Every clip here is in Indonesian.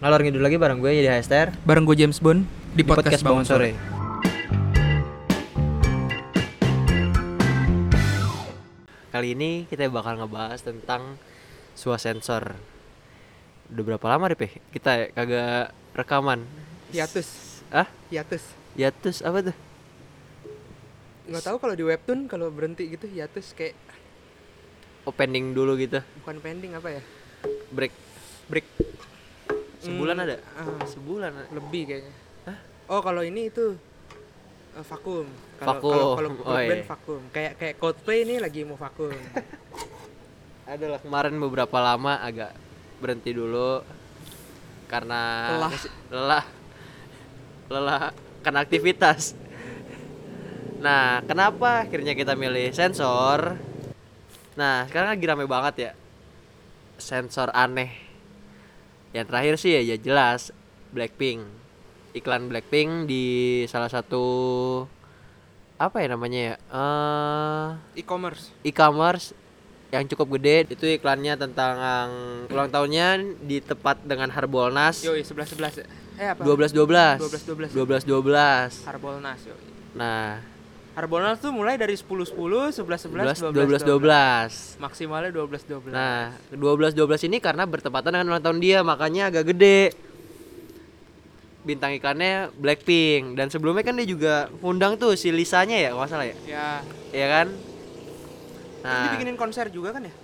Ngalor ngidul lagi bareng gue jadi Hester Bareng gue James Bond di, podcast, Bangun Sore. Kali ini kita bakal ngebahas tentang suah sensor. Udah berapa lama Rip ya? Kita kagak rekaman. Hiatus, Ah? hiatus. Hiatus apa tuh? Nggak tahu kalau di webtoon kalau berhenti gitu hiatus kayak Oh pending dulu gitu. bukan pending apa ya? Break. Break. Sebulan Hmm, ada? ah, Sebulan lebih kayaknya. Hah? Oh, kalau ini itu eh, vakum. Kalau Vakum. kalau kalau Oh, iya. vakum. Kayak kayak Coldplay ini lagi mau vakum. Adalah kemarin beberapa lama agak berhenti dulu karena Lelah. lelah lelah karena aktivitas. Nah, kenapa akhirnya kita milih sensor? Nah, sekarang lagi rame banget ya sensor aneh. Yang terakhir sih ya, ya jelas Blackpink. Iklan Blackpink di salah satu apa ya namanya ya? Eh E-commerce. e-commerce yang cukup gede itu iklannya tentang ulang tahunnya di tepat dengan Harbolnas Yoi, 11 11. Eh apa? 12 12 12, 12 12 Harbolnas, yoi. nah Harbolnas tuh mulai dari 10 10, 11 11, 12 12 12 Maksimalnya 12 12. nah 12 12 ini karena bertepatan dengan ulang tahun dia makanya agak gede bintang iklannya Blackpink dan sebelumnya kan dia juga undang tuh si Lisanya ya kalau nggak salah ya ya. Iya kan Terus nah dibikinin konser juga kan ya?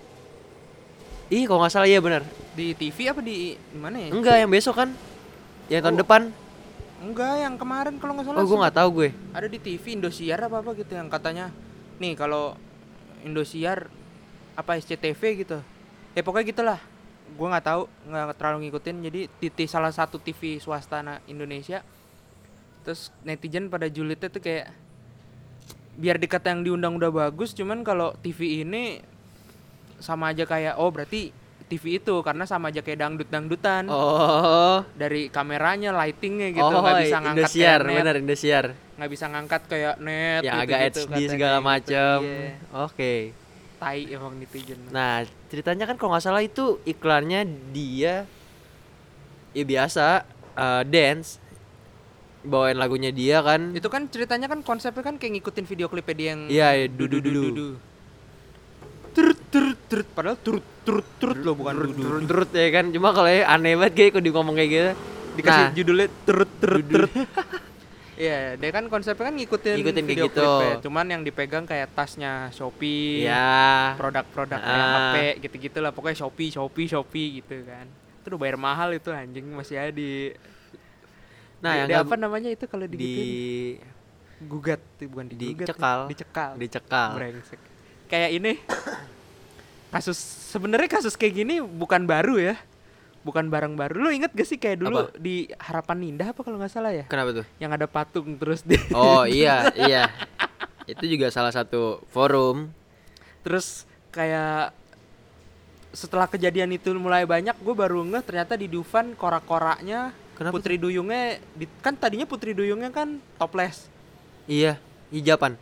ih kalau nggak salah iya benar Di TV apa di di mana ya? enggak yang besok kan yang tahun Oh. depan Enggak, yang kemarin kalau nggak salah. oh gue nggak tahu gue Ada di TV Indosiar apa apa gitu yang katanya nih kalau Indosiar apa SCTV gitu. Ya pokoknya gitulah. Gua nggak tahu, nggak terlalu ngikutin. Jadi di salah satu TV swasta Indonesia. Terus netizen pada julidnya tuh kayak biar dikata yang diundang udah bagus, cuman kalau TV ini sama aja kayak oh berarti TV itu karena sama aja kayak dangdut dangdutan Oh, dari kameranya lightingnya gitu oh, nggak bisa ngangkat Indosiar, benar Indosiar. nggak bisa ngangkat kayak net Yang gitu, agak HD segala macam. Iya. Oke. tai emang netizen Nah, ceritanya kan kalau nggak salah itu iklannya dia ya biasa eh, dance bawain lagunya dia kan. itu kan ceritanya kan konsepnya kan kayak ngikutin video klipnya dia yang Iya, iya, dudu dudu. Turut, turut. padahal turut turut turut loh bukan dudu Turut ya kan. Cuma kalau ya aneh banget kayak kalau di ngomong kayak gitu. dikasih Nah, judulnya turut turut turut Iya, dia kan konsepnya kan ngikutin, Ngikutin video gitu. klipnya. Cuman yang dipegang kayak tasnya Shopee, ya. produk-produk kayak Ah. HP gitu-gitu lah. Pokoknya Shopee, Shopee, Shopee gitu kan. Itu udah bayar mahal itu anjing masih ada di Nah, di, yang di apa namanya itu kalau di digituin? gugat tuh, bukan digugat Dicekal. ya. dicekal dicekal. brengsek kayak ini kasus sebenarnya kasus kayak gini bukan baru ya bukan barang baru lu inget gak sih kayak dulu Apa? di harapan indah apa kalau nggak salah ya Kenapa tuh? yang ada patung terus di Oh iya, iya. Itu juga salah satu forum. terus kayak setelah kejadian itu mulai banyak gue baru ngeh ternyata di Dufan korak-koraknya Kenapa Putri Duyungnya di- kan tadinya Putri Duyungnya kan topless Iya, hijapan.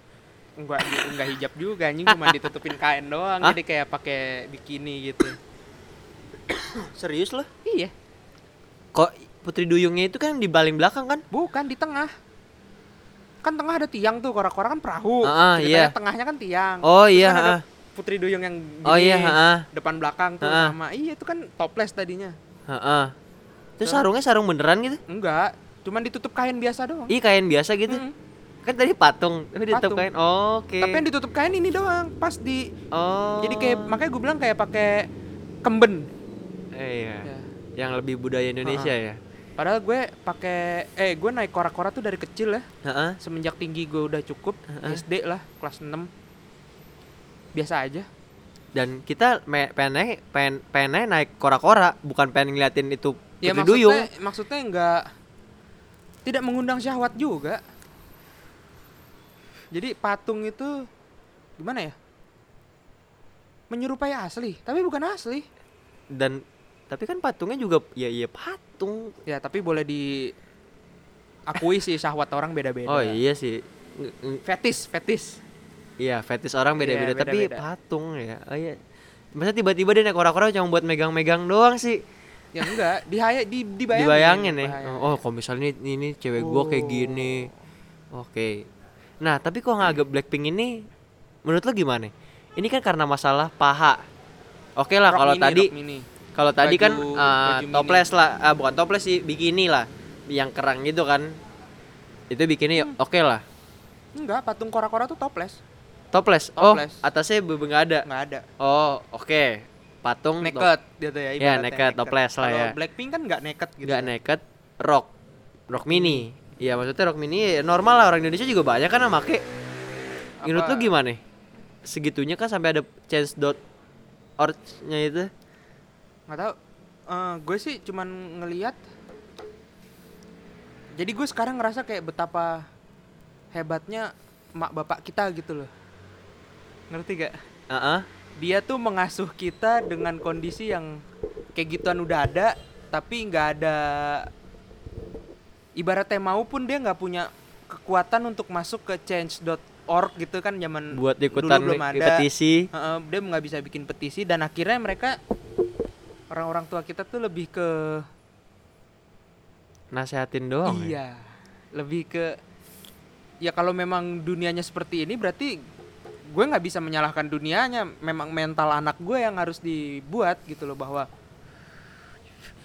Enggak enggak hijab juga anjing cuma ditutupin kain doang Hah? jadi kayak pakai bikini gitu Serius loh? iya Kok Putri Duyungnya itu kan di paling belakang kan? bukan di tengah kan tengah ada tiang tuh korak-korak kan perahu Ah, ah, Ceritanya iya. tengahnya kan tiang Oh Terus iya, kan ada ah. Putri Duyung yang Oh iya, gini, heeh. depan belakang tuh ah. sama iya itu kan topless tadinya Heeh. Terus sarungnya sarung beneran gitu? enggak cuman ditutup kain biasa doang Ih, kain biasa gitu. Mm-mm. Kan tadi patung, tapi ditutup Patung. kain. Oke. tapi yang ditutup kain ini doang pas di Oh. jadi kayak makanya gue bilang kayak pakai kemben Eh, iya. Ya. Yang lebih budaya Indonesia ya. padahal gue pakai eh gue naik korak-korak tuh dari kecil ya Heeh. semenjak tinggi gue udah cukup Heeh. SD lah kelas 6 biasa aja Dan kita pengen naik, pengen, pengen naik, naik kora-kora, bukan pengen ngeliatin itu ya Duyung. maksudnya maksudnya enggak tidak mengundang syahwat juga jadi patung itu gimana ya menyerupai asli tapi bukan asli Dan tapi kan patungnya juga ya iya patung. ya tapi boleh diakui sih syahwat orang beda-beda Oh iya sih. Fetis fetis Iya, fetis orang beda-beda, Iya, tapi beda-beda. patung ya. Oh iya. Masa tiba-tiba dia naik kora-kora cuma buat megang-megang doang sih? Ya enggak, dihaya di dibayangin. dibayangin ya Bayangin. oh kalau misalnya ini, ini cewek gua kayak Oh. gini oke nah tapi kok nganggap Blackpink ini menurut lo gimana ini kan karena masalah paha oke lah kalau tadi kalau tadi kan uh, mini. toples lah ah, bukan toples sih bikini lah yang kerang gitu kan itu bikini Hmm. oke lah Enggak, patung kora-kora tuh toples. toples oh Toples. atasnya bener nggak ada Enggak ada. oh oke patung top- Naked gitu ya. Ya, ibaratnya naked, toples lah ya. Blackpink kan enggak naked gitu. nggak naked rock rock mini Iya maksudnya rock mini ya normal lah orang Indonesia juga banyak kan yang make. Menurut lu gimana segitunya kan sampai ada chance dot org-nya itu? Nggak tahu. Eh, gue sih cuman ngelihat jadi gue sekarang ngerasa kayak betapa hebatnya mak bapak kita gitu loh. Ngerti gak Heeh. dia tuh mengasuh kita dengan kondisi yang kayak gituan udah ada tapi nggak ada ibaratnya mau pun dia nggak punya kekuatan untuk masuk ke change.org gitu kan zaman buat dulu ikutan belum di ada petisi Heeh, dia nggak bisa bikin petisi dan akhirnya mereka orang-orang tua kita tuh lebih ke nasehatin doang ya? iya lebih ke ya kalau memang dunianya seperti ini berarti gue nggak bisa menyalahkan dunianya memang mental anak gue yang harus dibuat gitu loh bahwa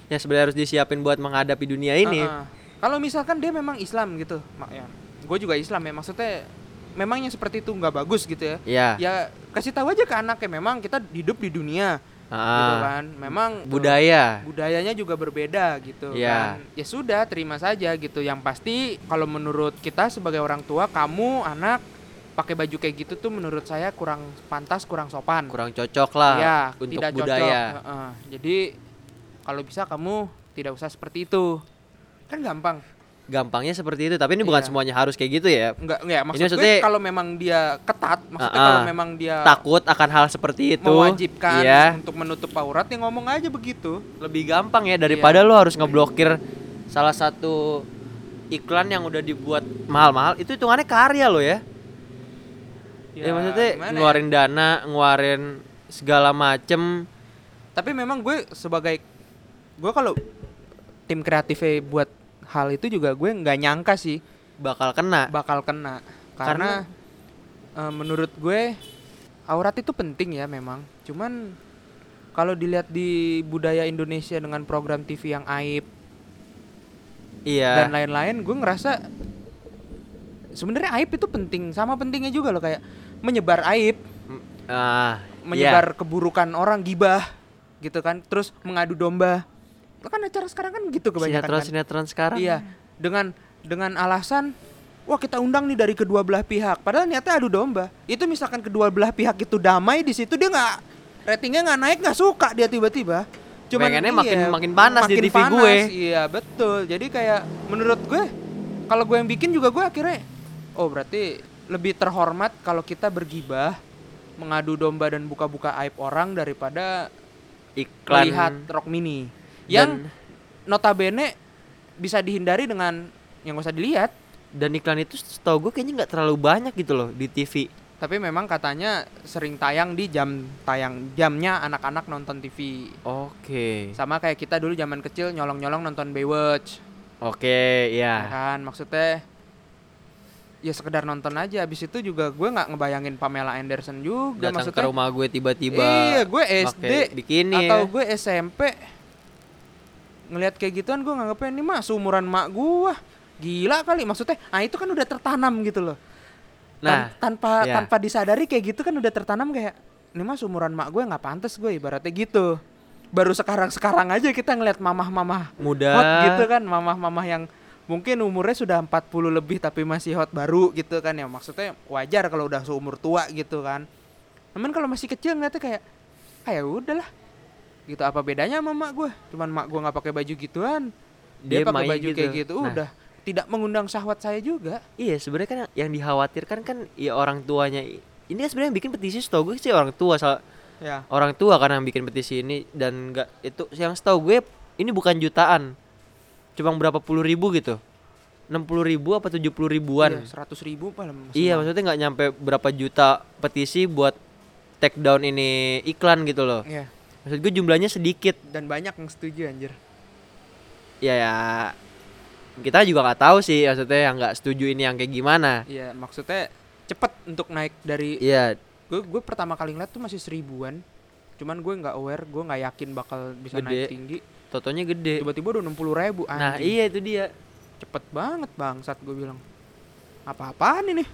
ya sebenarnya harus disiapin buat menghadapi dunia ini Heeh. Kalau misalkan dia memang Islam gitu mak ya. Gue juga Islam ya maksudnya memang yang seperti itu nggak bagus gitu ya. Ya ya kasih tahu aja ke anaknya memang kita hidup di dunia gitu Ah, kan. Memang eh, budaya. budayanya juga berbeda gitu Iya. kan. Ya sudah terima saja gitu. Yang pasti kalau menurut kita sebagai orang tua kamu anak pakai baju kayak gitu tuh menurut saya kurang pantas kurang sopan. Kurang cocok lah ya untuk tidak budaya. cocok. Heeh. jadi kalau bisa kamu tidak usah seperti itu kan gampang. Gampangnya seperti itu tapi ini bukan Iya. semuanya harus kayak gitu ya. Enggak enggak. Maksud maksudnya- kalau memang dia ketat maksudnya Ah, kalau memang dia takut akan hal seperti itu. mewajibkan iya. untuk menutup aurat ya ngomong aja begitu. Lebih gampang ya Iya. daripada lo harus ngeblokir salah satu iklan yang udah dibuat mahal-mahal. Itu hitungannya karya lo ya ya, maksudnya gimana ya? ngeluarin dana ngeluarin segala macem. Tapi memang gue sebagai gue kalau tim kreatifnya buat hal itu juga gue nggak nyangka sih bakal kena. bakal kena. Karena, eh, menurut gue aurat itu penting ya memang. Cuman kalau dilihat di budaya Indonesia dengan program TV yang aib iya. dan lain-lain gue ngerasa sebenarnya aib itu penting. Sama pentingnya juga loh kayak menyebar aib ah menyebar keburukan orang gibah gitu kan. Terus mengadu domba kan acara sekarang kan gitu kebanyakan sinetron kan. Sinetron sekarang. Iya dengan dengan alasan wah kita undang nih dari kedua belah pihak. Padahal niatnya adu domba. Itu misalkan kedua belah pihak itu damai di situ dia nggak ratingnya nggak naik nggak suka dia tiba-tiba. Pengennya makin- makin panas di TV gue. iya betul. Jadi kayak menurut gue kalau gue yang bikin juga gue akhirnya oh berarti lebih terhormat kalau kita bergibah mengadu domba dan buka-buka aib orang daripada iklan. melihat rock mini yang dan, notabene bisa dihindari dengan yang gak usah dilihat. Dan iklan itu setahu gue kayaknya nggak terlalu banyak gitu loh di TV tapi memang katanya sering tayang di jam tayang jamnya anak-anak nonton TV oke. Sama kayak kita dulu zaman kecil nyolong-nyolong nonton Baywatch. Oke ya ya kan maksudnya ya sekedar nonton aja. Habis itu juga gue nggak ngebayangin Pamela Anderson juga datang ke rumah gue tiba-tiba iya gue SD bikini atau ya. gue SMP ngelihat kayak gituan gue nganggapnya ini mah seumuran mak gue gila kali maksudnya ah itu kan udah tertanam gitu loh. Nah Tan- tanpa ya. tanpa disadari kayak gitu kan udah tertanam kayak ini mah seumuran mak gue nggak pantas gue ibaratnya gitu. Baru sekarang sekarang aja kita ngeliat mamah-mamah muda. hot gitu kan mamah-mamah yang mungkin umurnya sudah 40 lebih tapi masih hot baru gitu kan ya. Maksudnya wajar kalau udah seumur tua gitu kan. Namun kalau masih kecil ngeliatnya kayak ah ya udahlah gitu. Apa bedanya sama mak gue cuman mak gue nggak pakai baju gituan. Dia, pakai main baju kayak gitu. Nah, udah tidak mengundang syahwat saya juga. Iya sebenarnya kan yang dikhawatirkan kan ya orang tuanya ini kan sebenarnya bikin petisi setahu gue sih orang tua sal- ya. orang tua kan yang bikin petisi ini dan enggak itu yang setahu gue ini bukan jutaan. Cuma berapa puluh ribu gitu. enam puluh ribu apa tujuh puluh ribuan. Seratus ribu paling iya maksudnya nggak nyampe berapa juta petisi buat take down ini iklan gitu loh. Iya. Maksud gue jumlahnya sedikit dan banyak yang setuju anjir ya ya kita juga nggak tahu sih maksudnya yang nggak setuju ini yang kayak gimana Iya, maksudnya cepet untuk naik dari Iya gue gue pertama kali ngeliat tuh masih seribuan. Cuman gue nggak aware, gue nggak yakin bakal bisa Gede. naik tinggi. totonya gede Tiba-tiba udah enam puluh ribu. nah anjing. iya itu dia cepet banget bang saat gue bilang apa-apaan ini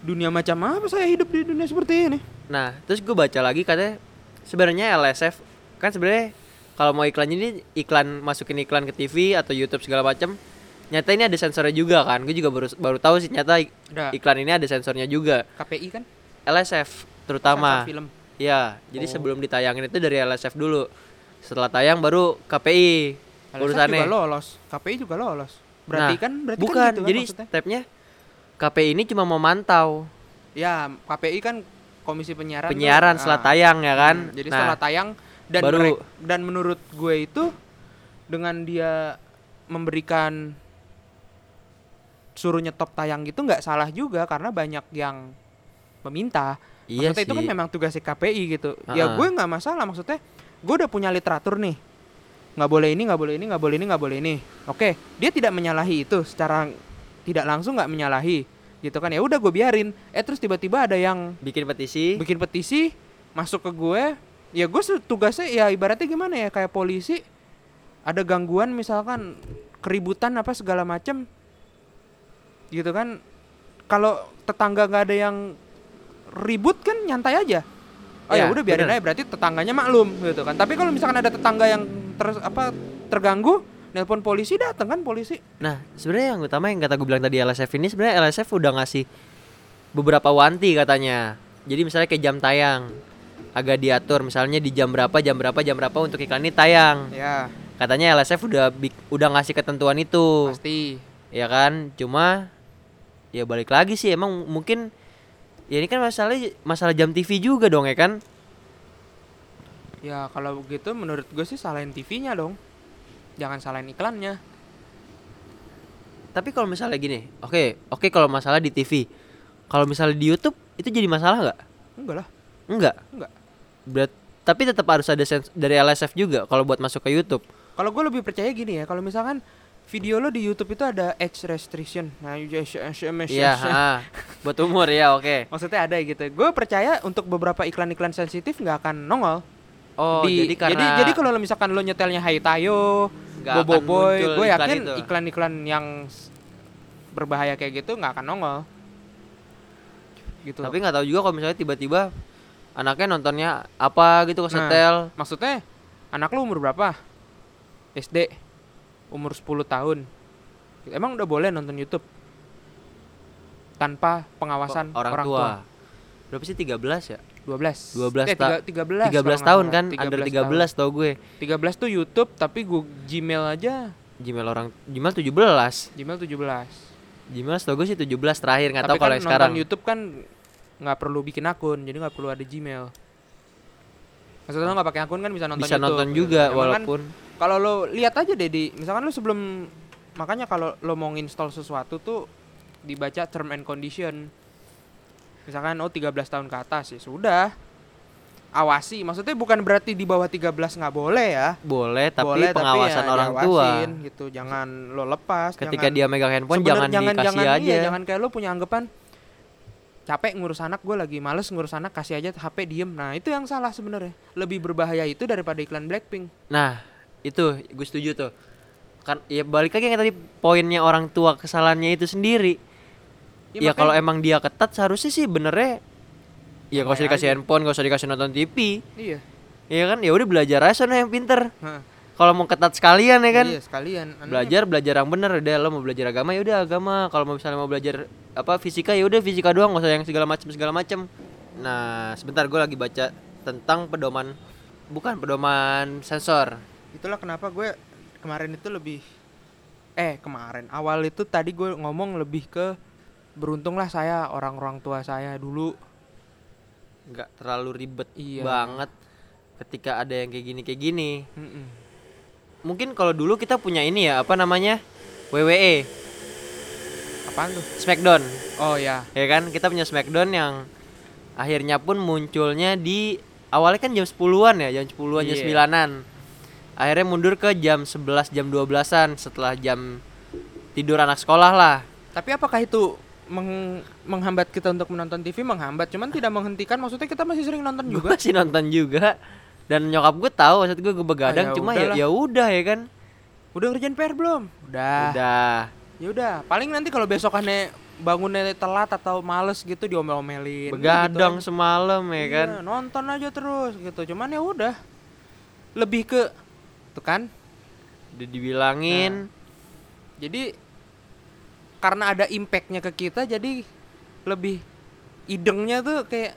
dunia macam apa saya hidup di dunia seperti ini Nah, terus gue baca lagi katanya sebenarnya LSF kan sebenarnya kalau mau iklan ini iklan masukin iklan ke TV atau YouTube segala macam nyata ini ada sensornya juga kan? Gue juga baru baru tahu sih nyata iklan ini ada sensornya juga. KPI kan? LSF terutama. Sensor film. Ya jadi Oh. sebelum ditayangin itu dari LSF dulu. Setelah tayang baru KPI LSF urusannya juga lolos. KPI juga lolos. Berarti Nah, kan berarti bukan. kan gitu kan jadi maksudnya? stepnya KPI ini cuma mau mantau. Ya KPI kan komisi penyiaran tuh, penyiaran ah, setelah tayang ya kan? Hmm, jadi nah setelah tayang dan baru- merek- dan menurut gue itu dengan dia memberikan suruh nyetop tayang gitu nggak salah juga karena banyak yang meminta. Iya maksudnya sih itu kan memang tugasnya KPI gitu. Ya Ha-ha. gue nggak masalah maksudnya gue udah punya literatur nih. Nggak boleh ini nggak boleh ini nggak boleh ini nggak boleh ini. Oke dia tidak menyalahi itu secara tidak langsung nggak menyalahi gitu kan. Ya udah gue biarin. Eh terus tiba-tiba ada yang bikin petisi. Bikin petisi masuk ke gue ya gue tugasnya ya ibaratnya gimana ya kayak polisi. Ada gangguan misalkan keributan apa segala macam gitu kan. Kalau tetangga nggak ada yang ribut kan nyantai aja. Oh ya Ya, udah biarin bener. aja berarti tetangganya maklum gitu kan. Tapi kalau misalkan ada tetangga yang ter apa terganggu nelpon polisi datang kan polisi Nah, sebenarnya yang utama yang kata gue bilang tadi LSF ini sebenarnya LSF udah ngasih beberapa wanti katanya. Jadi misalnya kayak jam tayang agak diatur misalnya di jam berapa jam berapa jam berapa untuk iklan ini tayang. ya Katanya LSF udah udah ngasih ketentuan itu. pasti Ya kan? Cuma ya balik lagi sih emang mungkin ya ini kan masalah masalah jam TV juga dong ya kan? Ya kalau begitu menurut gue sih salahin TV-nya dong. Jangan salahin iklannya. Tapi kalau misalnya gini, oke, oke kalau masalah di TV. Kalau misalnya di YouTube itu jadi masalah nggak? Enggak lah. Enggak. Enggak. Berat, tapi tetap harus ada sens dari LSF juga kalau buat masuk ke YouTube. Kalau gue lebih percaya gini ya, kalau misalkan video lo di YouTube itu ada age restriction. Nah, Iya, ha, buat umur ya, oke. maksudnya ada gitu. Gue percaya untuk beberapa iklan-iklan sensitif nggak akan nongol. Oh, Di- jadi karena jadi, jadi kalau lo misalkan lo nyetelnya Hai Tayo, Nggak Bobo akan Boy, muncul gue yakin itu. iklan-iklan yang berbahaya kayak gitu nggak akan nongol. Gitu. tapi nggak tahu juga kalau misalnya tiba-tiba anaknya nontonnya apa gitu ke Nah. setel. Maksudnya anak lu umur berapa? SD. Umur 10 tahun. Emang udah boleh nonton YouTube? Tanpa pengawasan orang, tua. Berapa sih 13 ya? 12. 12 eh, ta- tiga- 13. 13 kalau nggak tahun kan, under 13 tau gue. tahun. 13 tuh YouTube tapi gue Gmail aja Gmail orang Gmail 17. Gmail 17. Gmail tau gue sih 17 terakhir nggak tahu kalau kan yang nonton sekarang. YouTube kan nggak perlu bikin akun, jadi nggak perlu ada Gmail. Maksudnya lo nggak pakai akun kan bisa nonton Bisa YouTube, nonton juga Emang kan walaupun kalau lo lihat aja deh di misalkan lo sebelum makanya kalau lo mau install sesuatu tuh dibaca term and condition misalkan oh 13 tahun ke atas ya sudah awasi maksudnya bukan berarti di bawah 13 nggak boleh ya boleh tapi boleh pengawasan ya orang tua. gitu jangan lo lepas Ketika jangan, dia megang handphone Sebener- jangan, dikasih jangan, aja. iya, jangan kayak lo punya anggapan capek ngurus anak gue lagi males ngurus anak kasih aja HP diem nah itu yang salah sebenarnya lebih berbahaya itu daripada iklan Blackpink Nah, itu gue setuju tuh. Kan ya balik lagi yang tadi poinnya orang tua kesalahannya itu sendiri. Ya, makanya- kalau emang dia ketat seharusnya sih benernya ya gak usah dikasih aja. handphone, gak usah dikasih nonton TV. iya Ya kan, ya udah belajar aja sana yang pinter. Kalau mau ketat sekalian ya kan. Iya sekalian. Belajar belajar yang bener udah lo mau belajar agama ya udah agama. Kalau mau misalnya mau belajar apa fisika ya udah fisika doang, gak usah yang segala macam segala macam. Nah, sebentar gue lagi baca tentang pedoman bukan pedoman sensor. Itulah kenapa gue kemarin itu lebih eh kemarin awal itu tadi gue ngomong lebih ke beruntunglah saya orang-orang tua saya dulu. Nggak terlalu ribet Iya. banget ketika ada yang kayak gini kayak gini. Mm-mm. mungkin kalau dulu kita punya ini ya apa namanya? WWE apaan tuh? Smackdown. Oh ya ya kan? Kita punya Smackdown yang akhirnya pun munculnya di awalnya kan jam 10-an ya jam 10-an jam Iya. 9-an akhirnya mundur ke jam 11 jam 12-an setelah jam tidur anak sekolah lah. Tapi apakah itu meng- menghambat kita untuk menonton TV? Menghambat, cuman tidak menghentikan. Maksudnya kita masih sering nonton juga. sih nonton juga dan nyokap gue tahu maksud gue gue begadang Ah, ya cuma ya udahlah. ya udah ya kan Udah ngerjain PR belum? Udah. udah Ya udah. Paling nanti kalau besokannya bangunnya telat atau males gitu diomel-omelin. begadang Gitu semalam ya aja. kan Iya, nonton aja terus gitu. Cuman ya udah. Lebih ke tuh kan. udah dibilangin Nah. Jadi karena ada impactnya ke kita jadi lebih idengnya tuh kayak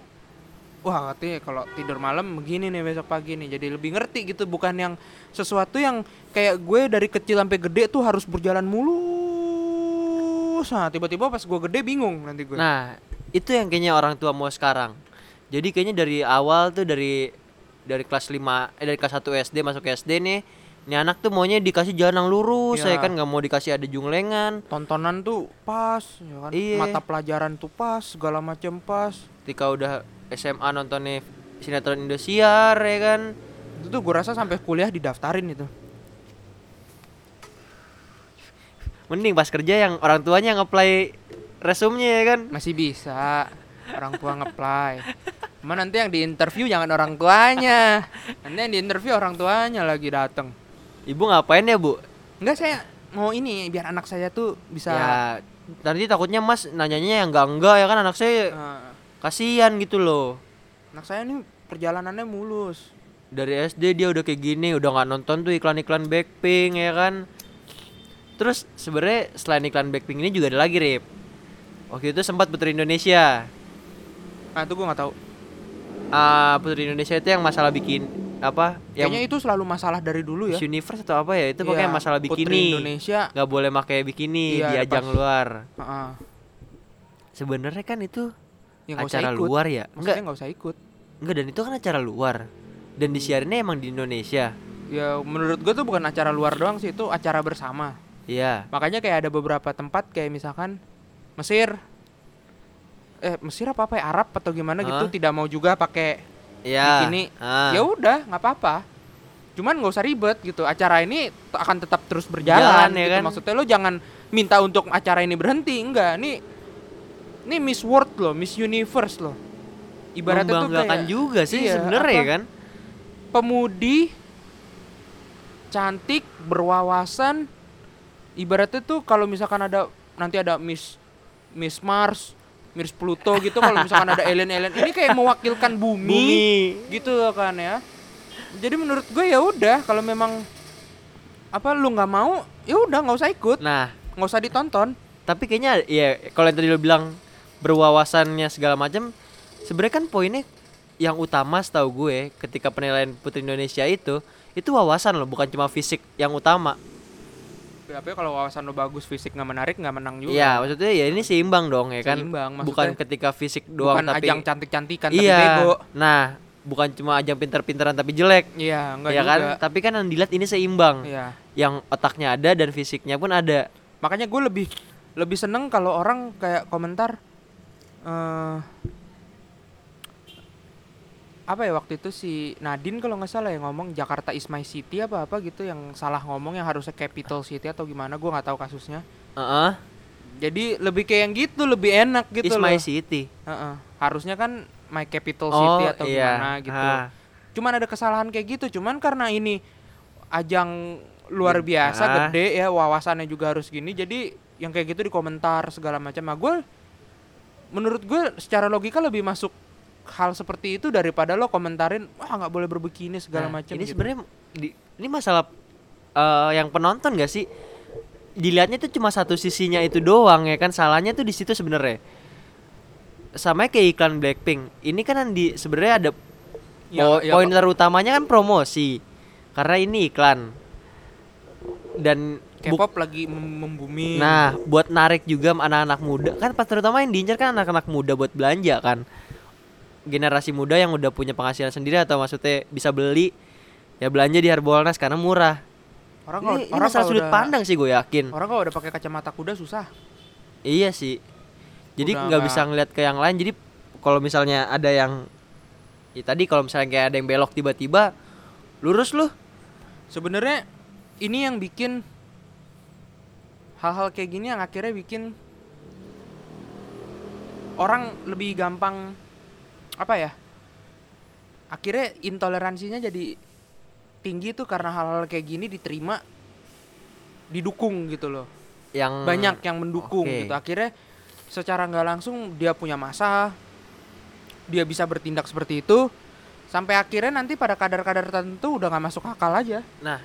wah katanya kalau tidur malam begini nih besok pagi nih jadi lebih ngerti gitu bukan yang sesuatu yang kayak gue dari kecil sampai gede tuh harus berjalan mulus nah tiba-tiba pas gue gede bingung nanti gue Nah, itu yang kayaknya orang tua mau sekarang. Jadi kayaknya dari awal tuh dari dari kelas 5 eh dari kelas 1 SD masuk SD nih. Ini anak tuh maunya dikasih jalan yang lurus, Iya. saya kan nggak mau dikasih ada junglengan. tontonan tuh pas ya kan Iya. mata pelajaran tuh pas segala macam pas Ketika udah SMA nontonnya sinetron Indosiar ya kan. itu tuh gue rasa sampai kuliah didaftarin itu Mending pas kerja yang orang tuanya nge-play resumnya ya kan. masih bisa orang tua ngeplay Cuma nanti yang di interview jangan orang tuanya nanti yang di interview orang tuanya lagi dateng Ibu ngapain ya, Bu? enggak saya mau ini biar anak saya tuh bisa Ya, nanti takutnya Mas nanyanya yang enggak-enggak ya kan anak saya eh, kasihan gitu loh. anak saya ini perjalanannya mulus. Dari SD dia udah kayak gini udah nggak nonton tuh iklan-iklan Blackpink ya kan. Terus sebenarnya selain iklan Blackpink ini juga ada lagi Rip. Waktu itu sempat Putri Indonesia. Ah itu gue nggak tahu. Ah Putri Indonesia itu yang masalah bikin apa yang kayaknya itu selalu masalah dari dulu ya. Universe atau apa ya itu pokoknya Iya, masalah Putri bikini. Indonesia. Nggak boleh pakai bikini Iya, di ajang pas- luar. Heeh. sebenarnya kan itu ya nggak usah acara ikut. luar ya? Maksudnya enggak nggak usah ikut. Enggak dan itu kan acara luar. Dan disiarinnya emang di Indonesia. Ya menurut gue tuh bukan acara luar doang sih itu acara bersama. Iya. Makanya kayak ada beberapa tempat kayak misalkan Mesir. Eh Mesir apa apa ya? Arab atau gimana gitu Hah? tidak mau juga pakai iya bikini. ah. Ya udah, nggak apa-apa. Cuman nggak usah ribet gitu. Acara ini akan tetap terus Jalan, berjalan ya gitu. kan? Maksudnya lo jangan minta untuk acara ini berhenti, enggak. Nih ini Miss World loh, Miss Universe loh. Ibaratnya tuh kayak juga sih iya, sebenarnya apa? kan pemudi cantik, berwawasan. Ibaratnya tuh kalau misalkan ada nanti ada Miss Miss Mars, Miss Pluto gitu kalau misalkan ada alien-alien ini kayak mewakilkan bumi, gitu loh kan ya. Jadi menurut gue ya udah kalau memang apa lu nggak mau ya udah nggak usah ikut, Nah, nggak usah ditonton. tapi kayaknya ya kalau yang tadi lo bilang berwawasannya segala macam, sebenarnya kan poinnya yang utama setahu gue ketika penilaian Putri Indonesia itu itu wawasan loh, bukan cuma fisik yang utama. Tapi kalau wawasan lu bagus, fisik nggak menarik nggak menang juga. Iya, maksudnya ya ini seimbang dong ya kan. Seimbang, bukan ketika fisik doang bukan tapi ajang cantik-cantikan tapi iya. bego. Nah, bukan cuma ajang pinter-pinteran tapi jelek. Iya, enggak ya juga. kan? Tapi kan yang dilihat ini seimbang. Iya. Yang otaknya ada dan fisiknya pun ada. makanya gue lebih lebih seneng kalau orang kayak komentar eh apa ya waktu itu si Nadine kalau nggak salah yang ngomong Jakarta is my city apa apa gitu yang salah ngomong yang harusnya capital city atau gimana gue nggak tahu kasusnya Heeh. jadi lebih kayak yang gitu lebih enak gitu Is loh my city. Heeh. harusnya kan my capital Oh, city atau iya. gimana gitu Ah. cuman ada kesalahan kayak gitu cuman karena ini ajang luar biasa Ah. gede ya wawasannya juga harus gini jadi yang kayak gitu di komentar segala macam nah gue menurut gue secara logika lebih masuk hal seperti itu daripada lo komentarin wah nggak boleh berbikini segala Nah, macam Ini gitu. sebenarnya di- ini masalah eh, yang penonton gak sih? Dilihatnya tuh cuma satu sisinya itu doang ya kan salahnya tuh di situ sebenarnya. Sama kayak iklan Blackpink. Ini kan yang di sebenarnya ada Ya, po- ya, poin terutamanya kan promosi. Karena ini iklan. Dan K-pop lagi mem- membumi Nah, buat narik juga anak-anak muda kan pas terutama yang diincar kan anak-anak muda buat belanja kan. Generasi muda yang udah punya penghasilan sendiri atau maksudnya bisa beli ya belanja di Harbolnas karena murah. orang kalau Ini, ini orang masalah kalau sudut udah- pandang sih gue yakin. orang kalau udah pakai kacamata kuda susah Iya sih. Jadi nggak nggak- bisa ngeliat ke yang lain. Jadi kalau misalnya ada yang ya tadi kalau misalnya kayak ada yang belok tiba-tiba lurus lu. sebenarnya ini yang bikin hal-hal kayak gini yang akhirnya bikin orang lebih gampang apa ya akhirnya intoleransinya jadi tinggi tuh karena hal-hal kayak gini diterima didukung gitu loh. Yang banyak yang mendukung oke. gitu. Akhirnya secara nggak langsung dia punya masa dia bisa bertindak seperti itu sampai akhirnya nanti pada kadar-kadar tertentu udah nggak masuk akal aja. Nah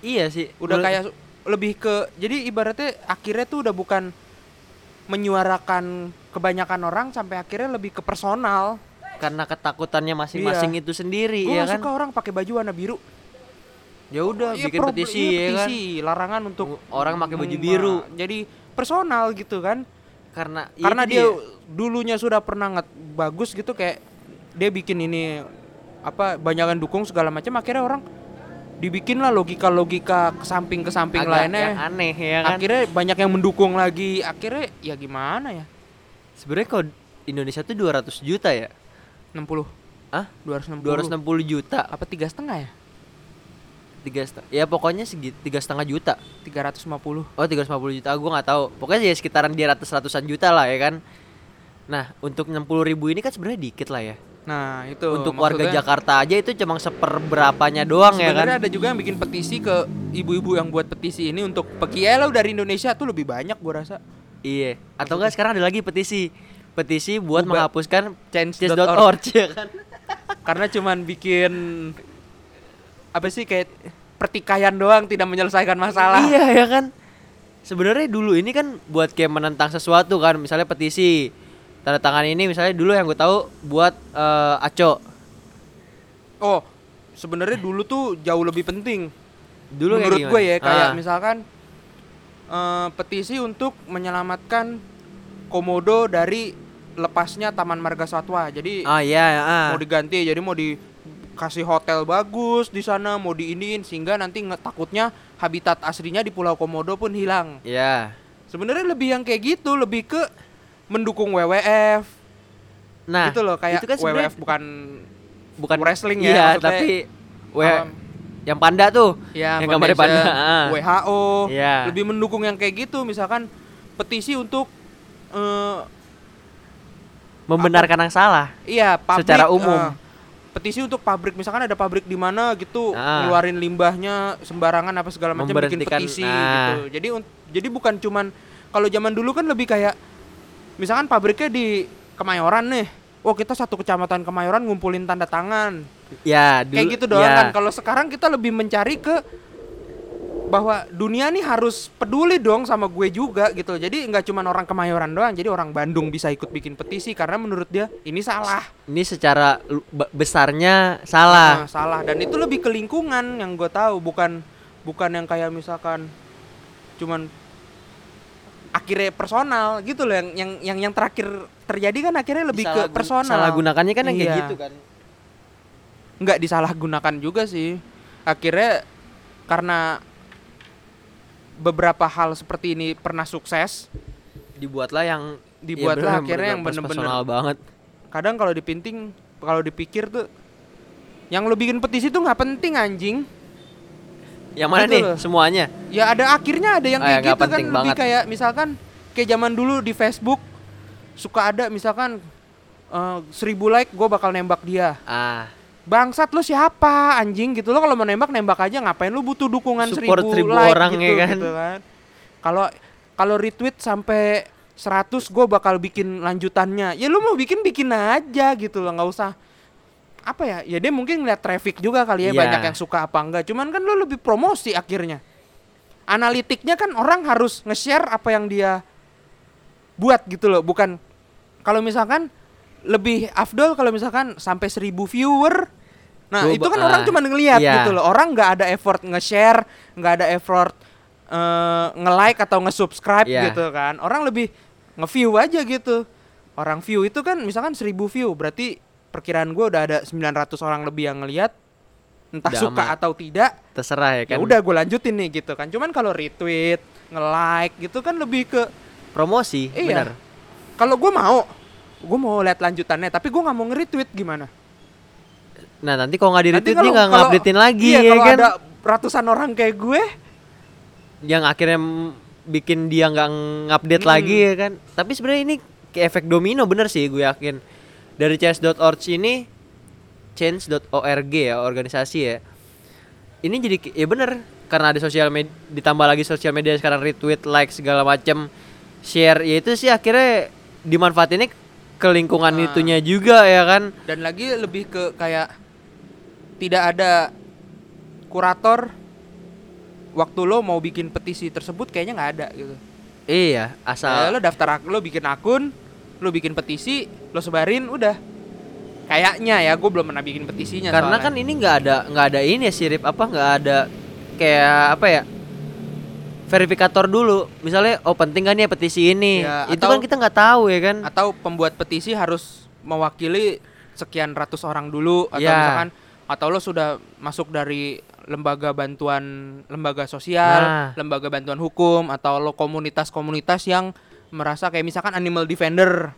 iya sih. Udah kayak lebih ke jadi ibaratnya akhirnya tuh udah bukan menyuarakan kebanyakan orang sampai akhirnya lebih ke personal karena ketakutannya masing-masing Iya. itu sendiri gue ya kan? suka orang pakai baju warna biru. Ya udah Iya, bikin petisi iya, ya kan? petisi, larangan untuk orang pakai baju biru. Jadi personal gitu kan. Karena ya karena itu dia dulunya sudah pernah nget bagus gitu kayak dia bikin ini apa banyakan dukung segala macam akhirnya orang dibikin lah logika-logika ke samping ke samping agak lainnya. yang aneh ya kan? Akhirnya banyak yang mendukung lagi. Akhirnya ya gimana ya? Sebenarnya kalau Indonesia tuh 200 juta ya 60 ah 260 260 juta. Apa tiga setengah ya? Tiga setengah ya pokoknya segi tiga setengah juta. 350 oh 350 juta gue nggak tahu. Pokoknya ya sekitaran di ratus ratusan juta lah ya kan? Nah untuk 60 ribu ini kan sebenarnya dikit lah ya. Nah itu untuk warga Jakarta aja itu cuma seperberapanya doang ya kan? sebenarnya ada juga yang bikin petisi ke ibu-ibu yang buat petisi ini untuk pergi lo dari Indonesia tuh lebih banyak gua rasa. Iya. Atau enggak sekarang ada lagi petisi petisi buat Ubah- menghapuskan change.org. ya kan karena cuman bikin apa sih kayak pertikaian doang tidak menyelesaikan masalah Iya ya kan. Sebenarnya dulu ini kan buat kayak menentang sesuatu kan, misalnya petisi. Tanda tangan ini misalnya dulu yang gue tahu buat eh, Aco. oh sebenarnya dulu tuh jauh lebih penting Dulu menurut gue ya kayak Ah, misalkan eh, petisi untuk menyelamatkan komodo dari lepasnya Taman Marga Satwa jadi Ah iya ah. mau diganti jadi mau dikasih hotel bagus di sana mau diiniin sehingga nanti nge- takutnya habitat aslinya di Pulau Komodo pun hilang Iya. sebenarnya lebih yang kayak gitu lebih ke mendukung WWF Nah, gitu loh kayak itu kan WWF bukan bukan wrestling ya, Iya, tapi W um, yang panda tuh. ya yang gambarnya panda. ah. WHO Iya. lebih mendukung yang kayak gitu misalkan petisi untuk eh, Membenarkan yang salah. iya pabrik Secara umum. eh, petisi untuk pabrik misalkan ada pabrik di mana gitu Ah. ngeluarin limbahnya sembarangan apa segala macam bikin petisi nah. gitu jadi un- jadi bukan cuman kalau zaman dulu kan lebih kayak misalkan pabriknya di Kemayoran nih oh kita satu kecamatan Kemayoran ngumpulin tanda tangan Ya, dulu kayak gitu doang ya. kan kalau sekarang kita lebih mencari ke bahwa dunia nih harus peduli dong sama gue juga gitu jadi nggak cuma orang Kemayoran doang jadi orang Bandung bisa ikut bikin petisi karena menurut dia ini salah Ini secara besarnya salah. Nah, salah dan itu lebih ke lingkungan yang gue tahu bukan bukan yang kayak misalkan cuman akhirnya personal gitu loh yang yang yang yang terakhir terjadi kan akhirnya lebih ke personal Salah gunakannya kan yang kayak Iya. gitu kan. nggak disalahgunakan juga sih akhirnya karena beberapa hal seperti ini pernah sukses? Dibuatlah yang Dibuatlah ya akhirnya yang bener-bener. banget. kadang kalau dipinting kalau dipikir tuh yang lo bikin petisi tuh nggak penting anjing. Yang mana Gitu nih? Loh. semuanya? ya ada akhirnya ada yang ya, kayak nggak gitu kan. lebih kayak misalkan kayak zaman dulu di Facebook suka ada misalkan eh, seribu like gue bakal nembak dia. Ah, bangsat lu siapa anjing? Gitu lo kalau mau nembak nembak aja. Ngapain lu butuh dukungan Support seribu, seribu like orang gitu, ya kan? gitu kan. Kalau kalau retweet sampai 100 gue bakal bikin lanjutannya. Ya lu mau bikin bikin aja gitu loh. Nggak usah apa ya ya dia mungkin ngeliat traffic juga kali ya Iya. banyak yang suka apa enggak. Cuman kan lu lebih promosi akhirnya. Analitiknya kan orang harus nge-share apa yang dia buat gitu loh. Bukan kalau misalkan lebih afdol kalau misalkan sampai 1000 viewer nah Gua itu kan orang ah, cuma ngelihat iya. gitu loh orang nggak ada effort nge-share nggak ada effort eh, nge-like atau nge-subscribe Iya. gitu kan orang lebih nge-view aja gitu orang view itu kan misalkan 1000 view berarti perkiraan gue udah ada 900 orang lebih yang ngelihat entah Udah suka atau tidak terserah ya ya kan. udah gue lanjutin nih gitu kan cuman kalau retweet nge-like gitu kan lebih ke Promosi, Iya. benar. kalau gue mau gue mau lihat lanjutannya tapi gue nggak mau nge-retweet gimana? Nah, nanti kalau nggak di retweet dia kalau- nggak ngupdatein lagi iya, ya kalau kan. ada ratusan orang kayak gue. Yang akhirnya bikin dia nggak ngupdate Hmm. lagi ya kan? Tapi sebenarnya ini kayak efek domino bener sih gue yakin. Dari change.org ini change.org ya organisasi ya. Ini jadi ya bener karena ada sosial media ditambah lagi sosial media sekarang retweet like segala macam share ya itu sih akhirnya dimanfaatinnya ke lingkungan Ah. itunya juga ya kan dan lagi lebih ke kayak tidak ada kurator waktu lo mau bikin petisi tersebut kayaknya nggak ada gitu iya Ya, asal lo daftar lo bikin akun lo bikin petisi lo sebarin udah kayaknya ya gue belum pernah bikin petisinya karena soalnya. kan ini nggak ada nggak ada ini ya sirip apa nggak ada kayak apa ya verifikator dulu misalnya oh penting kan ya petisi ini Ya, itu atau- kan kita nggak tahu ya kan atau pembuat petisi harus mewakili sekian ratus orang dulu atau Ya. misalkan atau lo sudah masuk dari lembaga bantuan lembaga sosial, Nah. lembaga bantuan hukum atau lo komunitas-komunitas yang merasa kayak misalkan animal defender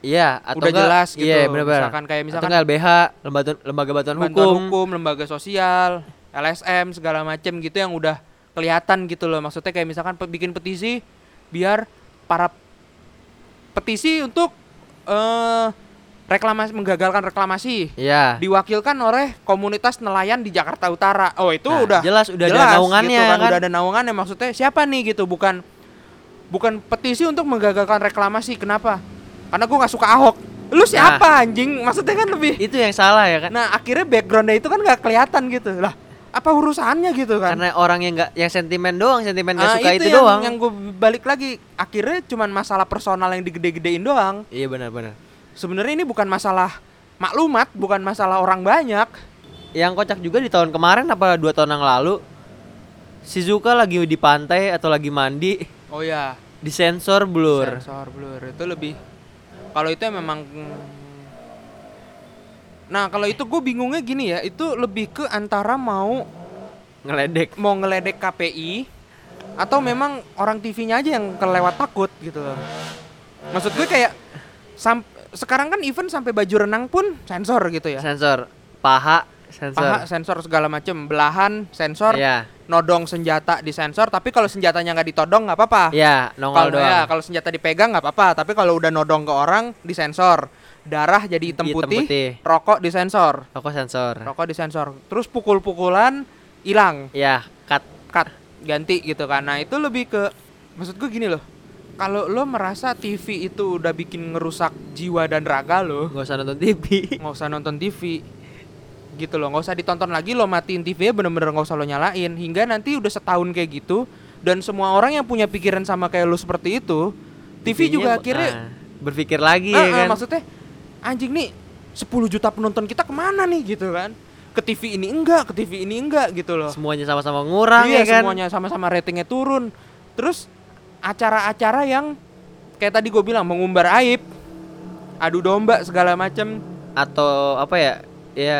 iya atau udah enggak- jelas gitu. iya benar-benar Misalkan kayak atau misalkan enggak LBH lembaga lembaga bantuan, bantuan hukum, hukum. lembaga sosial, LSM segala macem gitu yang udah kelihatan gitu loh. Maksudnya kayak misalkan pe- bikin petisi biar para petisi untuk eh reklamasi menggagalkan reklamasi iya diwakilkan oleh komunitas nelayan di Jakarta Utara. Oh, itu Nah, udah jelas udah ada jelas naungannya gitu kan, kan. udah ada naungannya maksudnya siapa nih gitu bukan bukan petisi untuk menggagalkan reklamasi. Kenapa? Karena gua nggak suka Ahok. Lu siapa anjing? Maksudnya kan lebih itu yang salah ya kan Nah akhirnya backgroundnya itu kan nggak kelihatan gitu lah. Apa urusannya gitu kan? karena orang yang nggak yang sentimen doang sentimen nggak Ah, suka itu, yang, doang Yang gue balik lagi akhirnya cuman masalah personal yang digede-gedein doang. iya benar-benar Sebenarnya ini bukan masalah maklumat, bukan masalah orang banyak. yang kocak juga di tahun kemarin apa dua tahun yang lalu Shizuka lagi di pantai atau lagi mandi Oh ya, disensor blur sensor blur itu lebih. Kalau itu memang Nah kalau itu gue bingungnya gini ya, itu lebih ke antara mau ngeledek mau ngeledek KPI atau memang orang TV-nya aja yang kelewat takut gitu loh. Maksud gue kayak sam sekarang kan event sampai baju renang pun sensor gitu ya. sensor paha sensor Paha sensor segala macem, belahan sensor, Iya, nodong senjata di sensor. Tapi kalau senjatanya nggak ditodong nggak apa-apa. iya, nongol Kalau doang. ya kalau senjata dipegang nggak apa-apa. Tapi kalau udah nodong ke orang disensor. Darah jadi hitam Hitam putih, putih. rokok disensor, Rokok sensor. rokok disensor. Terus pukul-pukulan hilang. Ya, cut. cut ganti gitu kan nah itu lebih ke maksud gue gini loh kalau lo merasa TV itu udah bikin ngerusak jiwa dan raga lo Nggak usah nonton TV. nggak usah nonton TV gitu loh nggak usah ditonton lagi lo matiin TV bener-bener nggak usah lo nyalain hingga nanti udah setahun kayak gitu dan semua orang yang punya pikiran sama kayak lo seperti itu TV juga akhirnya ah, berpikir lagi Ah, ya kan. maksudnya anjing nih 10 juta penonton kita ke mana nih gitu kan? Ke TV ini enggak ke TV ini enggak gitu loh. Semuanya sama-sama ngurang iya ya kan. semuanya sama-sama ratingnya turun. Terus acara-acara yang kayak tadi gue bilang mengumbar aib adu domba segala macem. Atau apa ya? Ya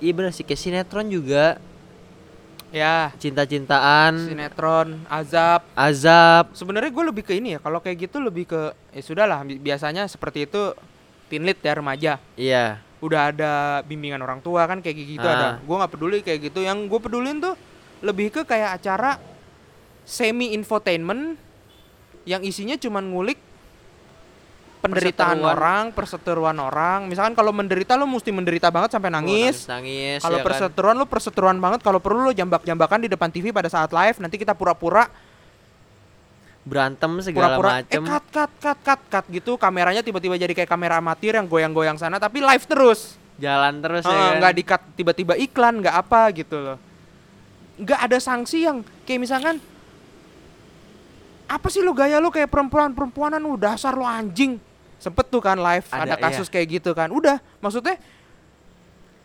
Iya bener sih kayak sinetron juga. Ya. Cinta-cintaan, sinetron azab. Azab. sebenarnya gue lebih ke ini ya kalau kayak gitu lebih ke ya sudahlah bi- biasanya seperti itu tinlit ya remaja Iya. udah ada bimbingan orang tua kan kayak gitu ada Ah. gue nggak peduli kayak gitu yang gue pedulin tuh lebih ke kayak acara semi infotainment yang isinya cuman ngulik penderitaan Perseteruan. orang perseteruan orang misalkan kalau menderita lo mesti menderita banget sampai nangis nangis. kalau ya kan. perseteruan lo perseteruan banget kalau perlu lo jambak-jambakan di depan TV pada saat live nanti kita pura-pura berantem segala pura-pura eh macem. cut cut cut cut cut gitu kameranya tiba-tiba jadi kayak kamera amatir yang goyang-goyang sana tapi live terus Jalan terus Eh, ya kan. nggak di-cut tiba-tiba iklan nggak apa gitu loh nggak ada sanksi yang kayak misalkan apa sih lo gaya lo kayak perempuan perempuanan lu dasar lo anjing sempet tuh kan live ada, Ada, kasus iya. kayak gitu kan udah maksudnya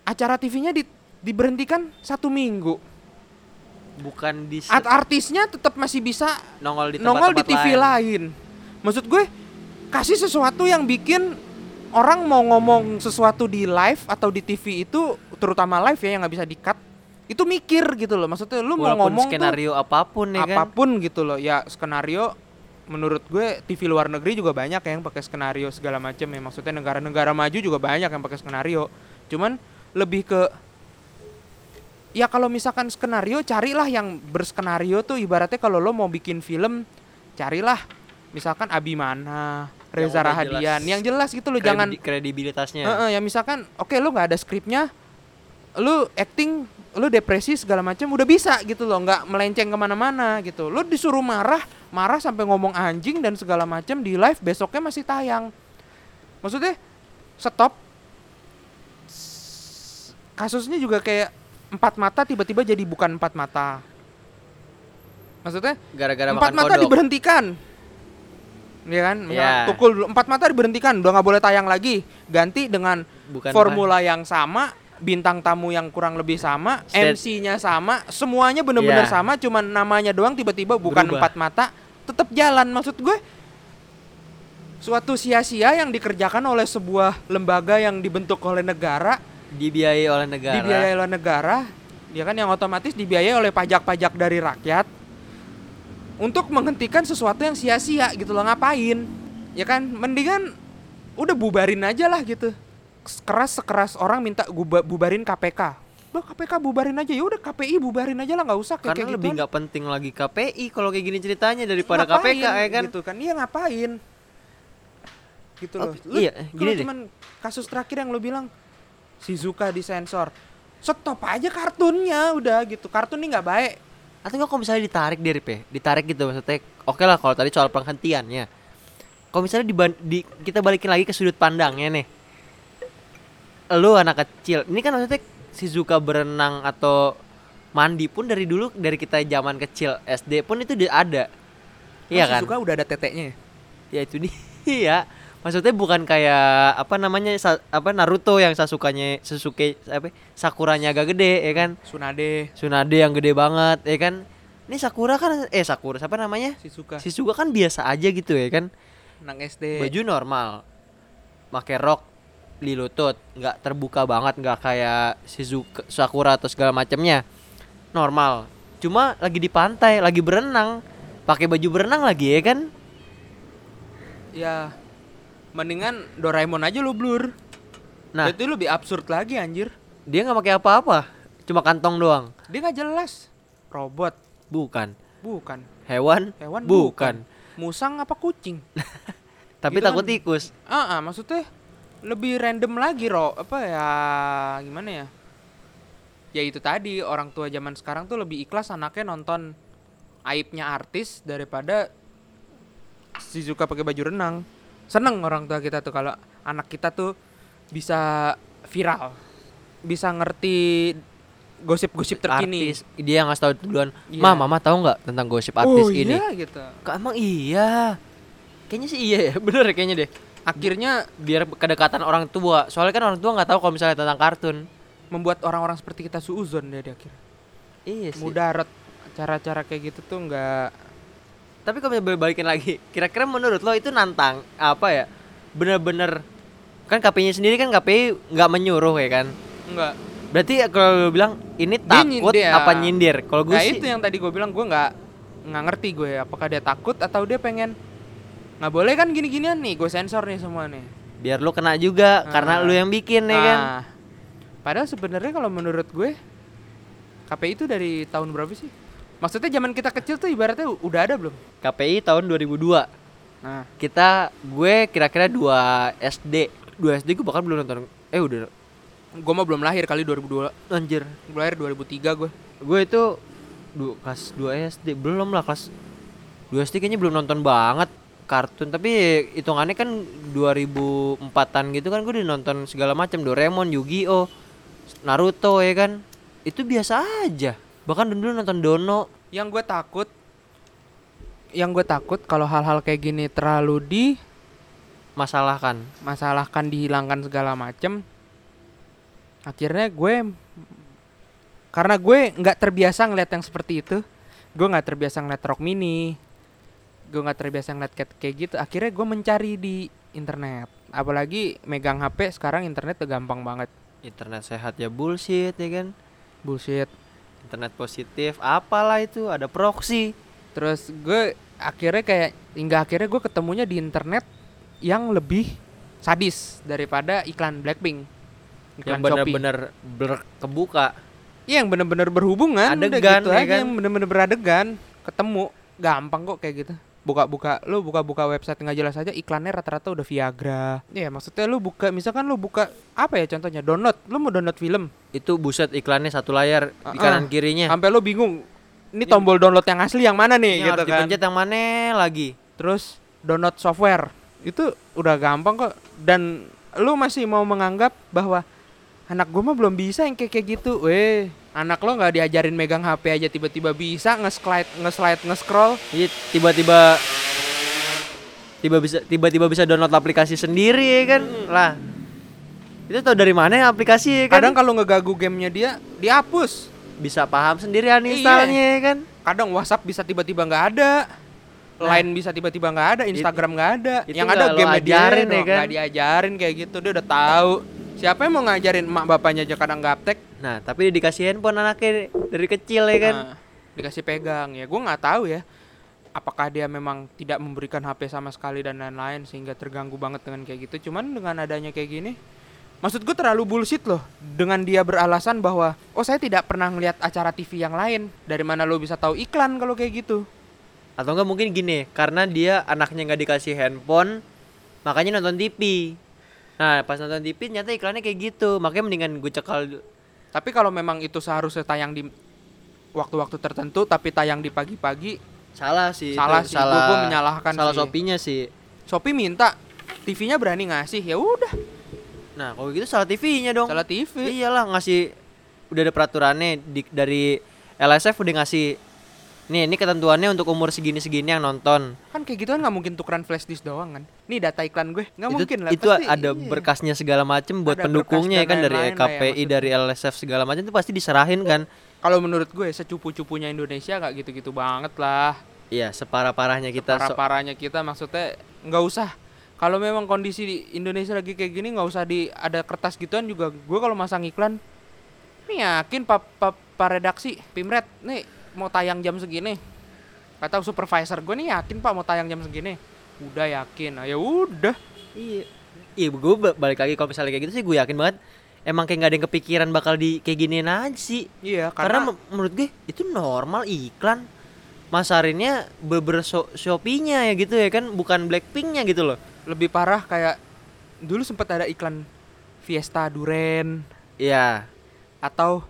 acara TV-nya di, diberhentikan satu minggu bukan di Art artisnya tetap masih bisa nongol di nongol di tempat-tempat TV lain. Maksud gue kasih sesuatu yang bikin orang mau ngomong sesuatu di live atau di TV itu terutama live ya yang nggak bisa di-cut itu mikir gitu loh. Maksudnya lu mau Walaupun ngomong skenario apa pun tuh ya kan. apa pun gitu loh. Ya skenario menurut gue TV luar negeri juga banyak yang pakai skenario segala macam ya. Maksudnya negara-negara maju juga banyak yang pakai skenario. Cuman lebih ke ya kalau misalkan skenario carilah yang berskenario tuh. Ibaratnya kalau lo mau bikin film carilah. Misalkan Abimana Reza udah Rahadian jelas yang jelas gitu lo jangan Kredib- kredibilitasnya. Heeh, ya misalkan oke lu nggak ada skripnya lu acting lu depresi segala macam udah bisa gitu loh nggak melenceng ke mana-mana gitu. Lu disuruh marah marah sampai ngomong anjing dan segala macam di live besoknya masih tayang. Maksudnya stop. Kasusnya juga kayak empat mata tiba-tiba jadi bukan empat mata maksudnya gara-gara empat makan mata kodok diberhentikan Iya kan? Misalnya Ya. Tukul dulu, empat mata diberhentikan, udah nggak boleh tayang lagi. Ganti dengan bukan formula yang sama, bintang tamu yang kurang lebih sama, MC-nya sama, semuanya bener-bener Iya. sama, cuman namanya doang tiba-tiba bukan Berubah. empat mata, tetap jalan. Maksud gue suatu sia-sia yang dikerjakan oleh sebuah lembaga yang dibentuk oleh negara, dibiayai oleh negara. Dibiayai oleh negara, ya kan yang otomatis dibiayai oleh pajak-pajak dari rakyat untuk menghentikan sesuatu yang sia-sia gitu loh ngapain? Ya kan mendingan udah bubarin aja lah gitu. Keras sekeras orang minta bubarin KPK Udah KPK bubarin aja ya udah KPI bubarin aja lah nggak usah kayak karena kayak lebih gituan. nggak penting lagi KPI kalau kayak gini ceritanya daripada Ngapain, KPK ya kan? gitu kan? Iya ngapain? Gitu loh. Oke, Lu iya, gini deh. cuman kasus terakhir yang lo bilang Shizuka disensor. Stop aja kartunnya udah gitu. Kartun ini nggak baik. Atau nggak kalau misalnya ditarik dari P ditarik gitu maksudnya oke lah kalau tadi soal penghentiannya. Kalau misalnya diban- di, kita balikin lagi ke sudut pandangnya nih. Lu anak kecil. Ini kan maksudnya Shizuka berenang atau mandi pun dari dulu dari kita zaman kecil SD pun itu udah ada. Iya Oh, kan? Shizuka udah ada teteknya ya? ya itu dia maksudnya bukan kayak apa namanya sa- apa Naruto yang Sasukanya Sasuke apa Sakuranya agak gede ya kan? Tsunade. Tsunade yang gede banget ya kan? Ini Sakura kan eh Sakura siapa namanya? Shizuka. Shizuka kan biasa aja gitu ya kan? Nang SD baju normal pakai rok di lutut nggak terbuka banget nggak kayak Shizuka Sakura atau segala macamnya. Normal. Cuma lagi di pantai lagi berenang pakai baju berenang lagi ya kan? Ya mendingan Doraemon aja lu blur. Nah. Itu lebih absurd lagi anjir. Dia nggak pakai apa-apa cuma kantong doang. Dia nggak jelas. Robot. Bukan. Bukan. Hewan? Hewan bukan, musang apa kucing? Tapi Gitu takut kan. tikus. Ah ah, maksudnya lebih random lagi ro. Apa ya gimana ya? Ya itu tadi orang tua zaman sekarang tuh lebih ikhlas anaknya nonton aibnya artis daripada Shizuka pakai baju renang seneng orang tua kita tuh kalau anak kita tuh bisa viral bisa ngerti gosip-gosip terkini. Artis dia yang ngasih tahu duluan Iya. ma mama tahu nggak tentang gosip artis oh ini? iya gitu. Kak, emang iya? Kayaknya sih iya ya bener ya kayaknya deh. Akhirnya biar kedekatan orang tua soalnya kan orang tua nggak tahu kalau misalnya tentang kartun. Membuat orang-orang seperti kita suuzon dia di akhir. Iya sih. Mudarat cara-cara kayak gitu tuh nggak tapi kalau misalnya balikin lagi kira-kira menurut lo itu nantang apa ya? Bener-bener kan KPI-nya sendiri kan KPI nggak menyuruh ya kan? Nggak. Berarti kalau lo bilang ini Dia takut nyindir. apa nyindir? Kalau gue nah sih itu yang tadi gue bilang gue nggak nggak ngerti gue apakah dia takut atau dia pengen nggak boleh kan gini-ginian nih gue sensor nih semua nih. Biar lo kena juga karena Ah. lo yang bikin ya kan? Nah, padahal sebenarnya kalau menurut gue KPI itu dari tahun berapa sih maksudnya zaman kita kecil tuh ibaratnya udah ada belum? KPI tahun 2002 nah. Kita gue kira-kira 2 SD 2 SD gue bahkan belum nonton. Eh udah. Gue mah belum lahir kali 2002 anjir. Gue lahir 2003 gue gue itu du, kelas 2 SD belum lah kelas 2 SD kayaknya belum nonton banget kartun. Tapi hitungannya kan 2004-an gitu kan gue udah nonton segala macam. Doraemon, Yu-Gi-Oh, Naruto ya kan. Itu biasa aja. Bahkan dulu nonton Dono. yang gue takut yang gue takut kalau hal-hal kayak gini terlalu di Masalah kan. masalahkan dihilangkan segala macem akhirnya gue karena gue nggak terbiasa ngeliat yang seperti itu gue nggak terbiasa ngeliat rock mini gue nggak terbiasa ngeliat kayak, kayak gitu akhirnya gue mencari di internet apalagi megang hp sekarang internet tuh gampang banget Internet sehat ya bullshit ya kan. bullshit Internet positif apalah itu ada proxy. terus gue akhirnya kayak hingga akhirnya gue ketemunya di internet yang lebih sadis daripada iklan Blackpink iklan yang Shopee. bener-bener ber- kebuka. Iya yang bener-bener berhubungan udah Adegan, gitu ya aja kan? yang bener-bener beradegan ketemu gampang kok kayak gitu buka-buka lu buka-buka website nggak jelas aja iklannya rata-rata udah Viagra. Iya maksudnya lu buka misalkan lu buka apa ya contohnya download lu mau download film? Itu buset iklannya satu layar di Ah, kanan kirinya. sampai lu bingung ini tombol download yang asli yang mana nih Yang gitu harus kan. dipencet yang mana lagi? terus download software. Itu udah gampang kok. Dan lu masih mau menganggap bahwa anak gua mah belum bisa yang kayak kayak gitu. Weh anak lo nggak diajarin megang HP aja tiba-tiba bisa nge-slide nge-slide nge-scroll Iya, tiba-tiba tiba bisa tiba-tiba bisa download aplikasi sendiri ya kan lah itu tau dari mana ya aplikasi ya kan kadang kalau ngegagu gamenya dia dihapus bisa paham sendiri uninstallnya ya kan kadang WhatsApp bisa tiba-tiba nggak ada Line bisa tiba-tiba nggak ada, Instagram nggak ada. itu Yang ada game dia ajarin ya kan? nggak diajarin kayak gitu. Dia udah tahu. Siapa yang mau ngajarin emak bapaknya aja kadang gaptek. nah tapi dikasih handphone anaknya dari kecil ya kan? Nah, dikasih pegang ya. Gue nggak tahu ya. Apakah dia memang tidak memberikan HP sama sekali dan lain-lain sehingga terganggu banget dengan kayak gitu? Cuman dengan adanya kayak gini maksud gue terlalu bullshit loh. Dengan dia beralasan bahwa oh saya tidak pernah ngeliat acara TV yang lain. Dari mana lo bisa tahu iklan kalau kayak gitu? Atau enggak mungkin gini karena dia anaknya nggak dikasih handphone makanya nonton TV nah pas nonton TV nyata iklannya kayak gitu. Makanya mendingan gue cekal tapi kalau memang itu seharusnya tayang di waktu-waktu tertentu tapi tayang di pagi-pagi salah sih Salah itu, sih, gua- gua menyalahkan salah sih. Shopee-nya sih. Shopee minta TV-nya berani ngasih ya udah. Nah kalau gitu salah TV-nya dong. Salah TV Iyalah ngasih udah ada peraturannya di, dari LSF udah ngasih nih ini ketentuannya untuk umur segini-segini yang nonton. kan kayak gitu kan nggak mungkin tukeran flash disk doang kan nih data iklan gue nggak mungkin lah itu pasti ada iya. berkasnya segala macem buat Ada pendukungnya ya kan dari ya KPI maksudnya. dari LSF segala macam itu pasti diserahin kan. kalau menurut gue secupu-cupunya Indonesia nggak gitu-gitu banget lah Iya, separah-parahnya kita parah so- parahnya kita maksudnya nggak usah kalau memang kondisi di Indonesia lagi kayak gini nggak usah di ada kertas gituan juga gue kalau masang iklan nih yakin pak pak pak redaksi pimret nih mau tayang jam segini. Kata supervisor gue nih yakin pak mau tayang jam segini. Udah yakin. Ah, ya udah. Iya. Iya, gue balik lagi kalau misalnya kayak gitu sih gue yakin banget emang kayak nggak ada yang kepikiran bakal di kayak giniin aja sih. iya Karena, karena, me- menurut gue itu normal iklan. Masarinnya beber so Shopee-nya ya gitu ya kan bukan Blackpink-nya gitu loh. lebih parah kayak dulu sempat ada iklan Fiesta Duren. Iya, atau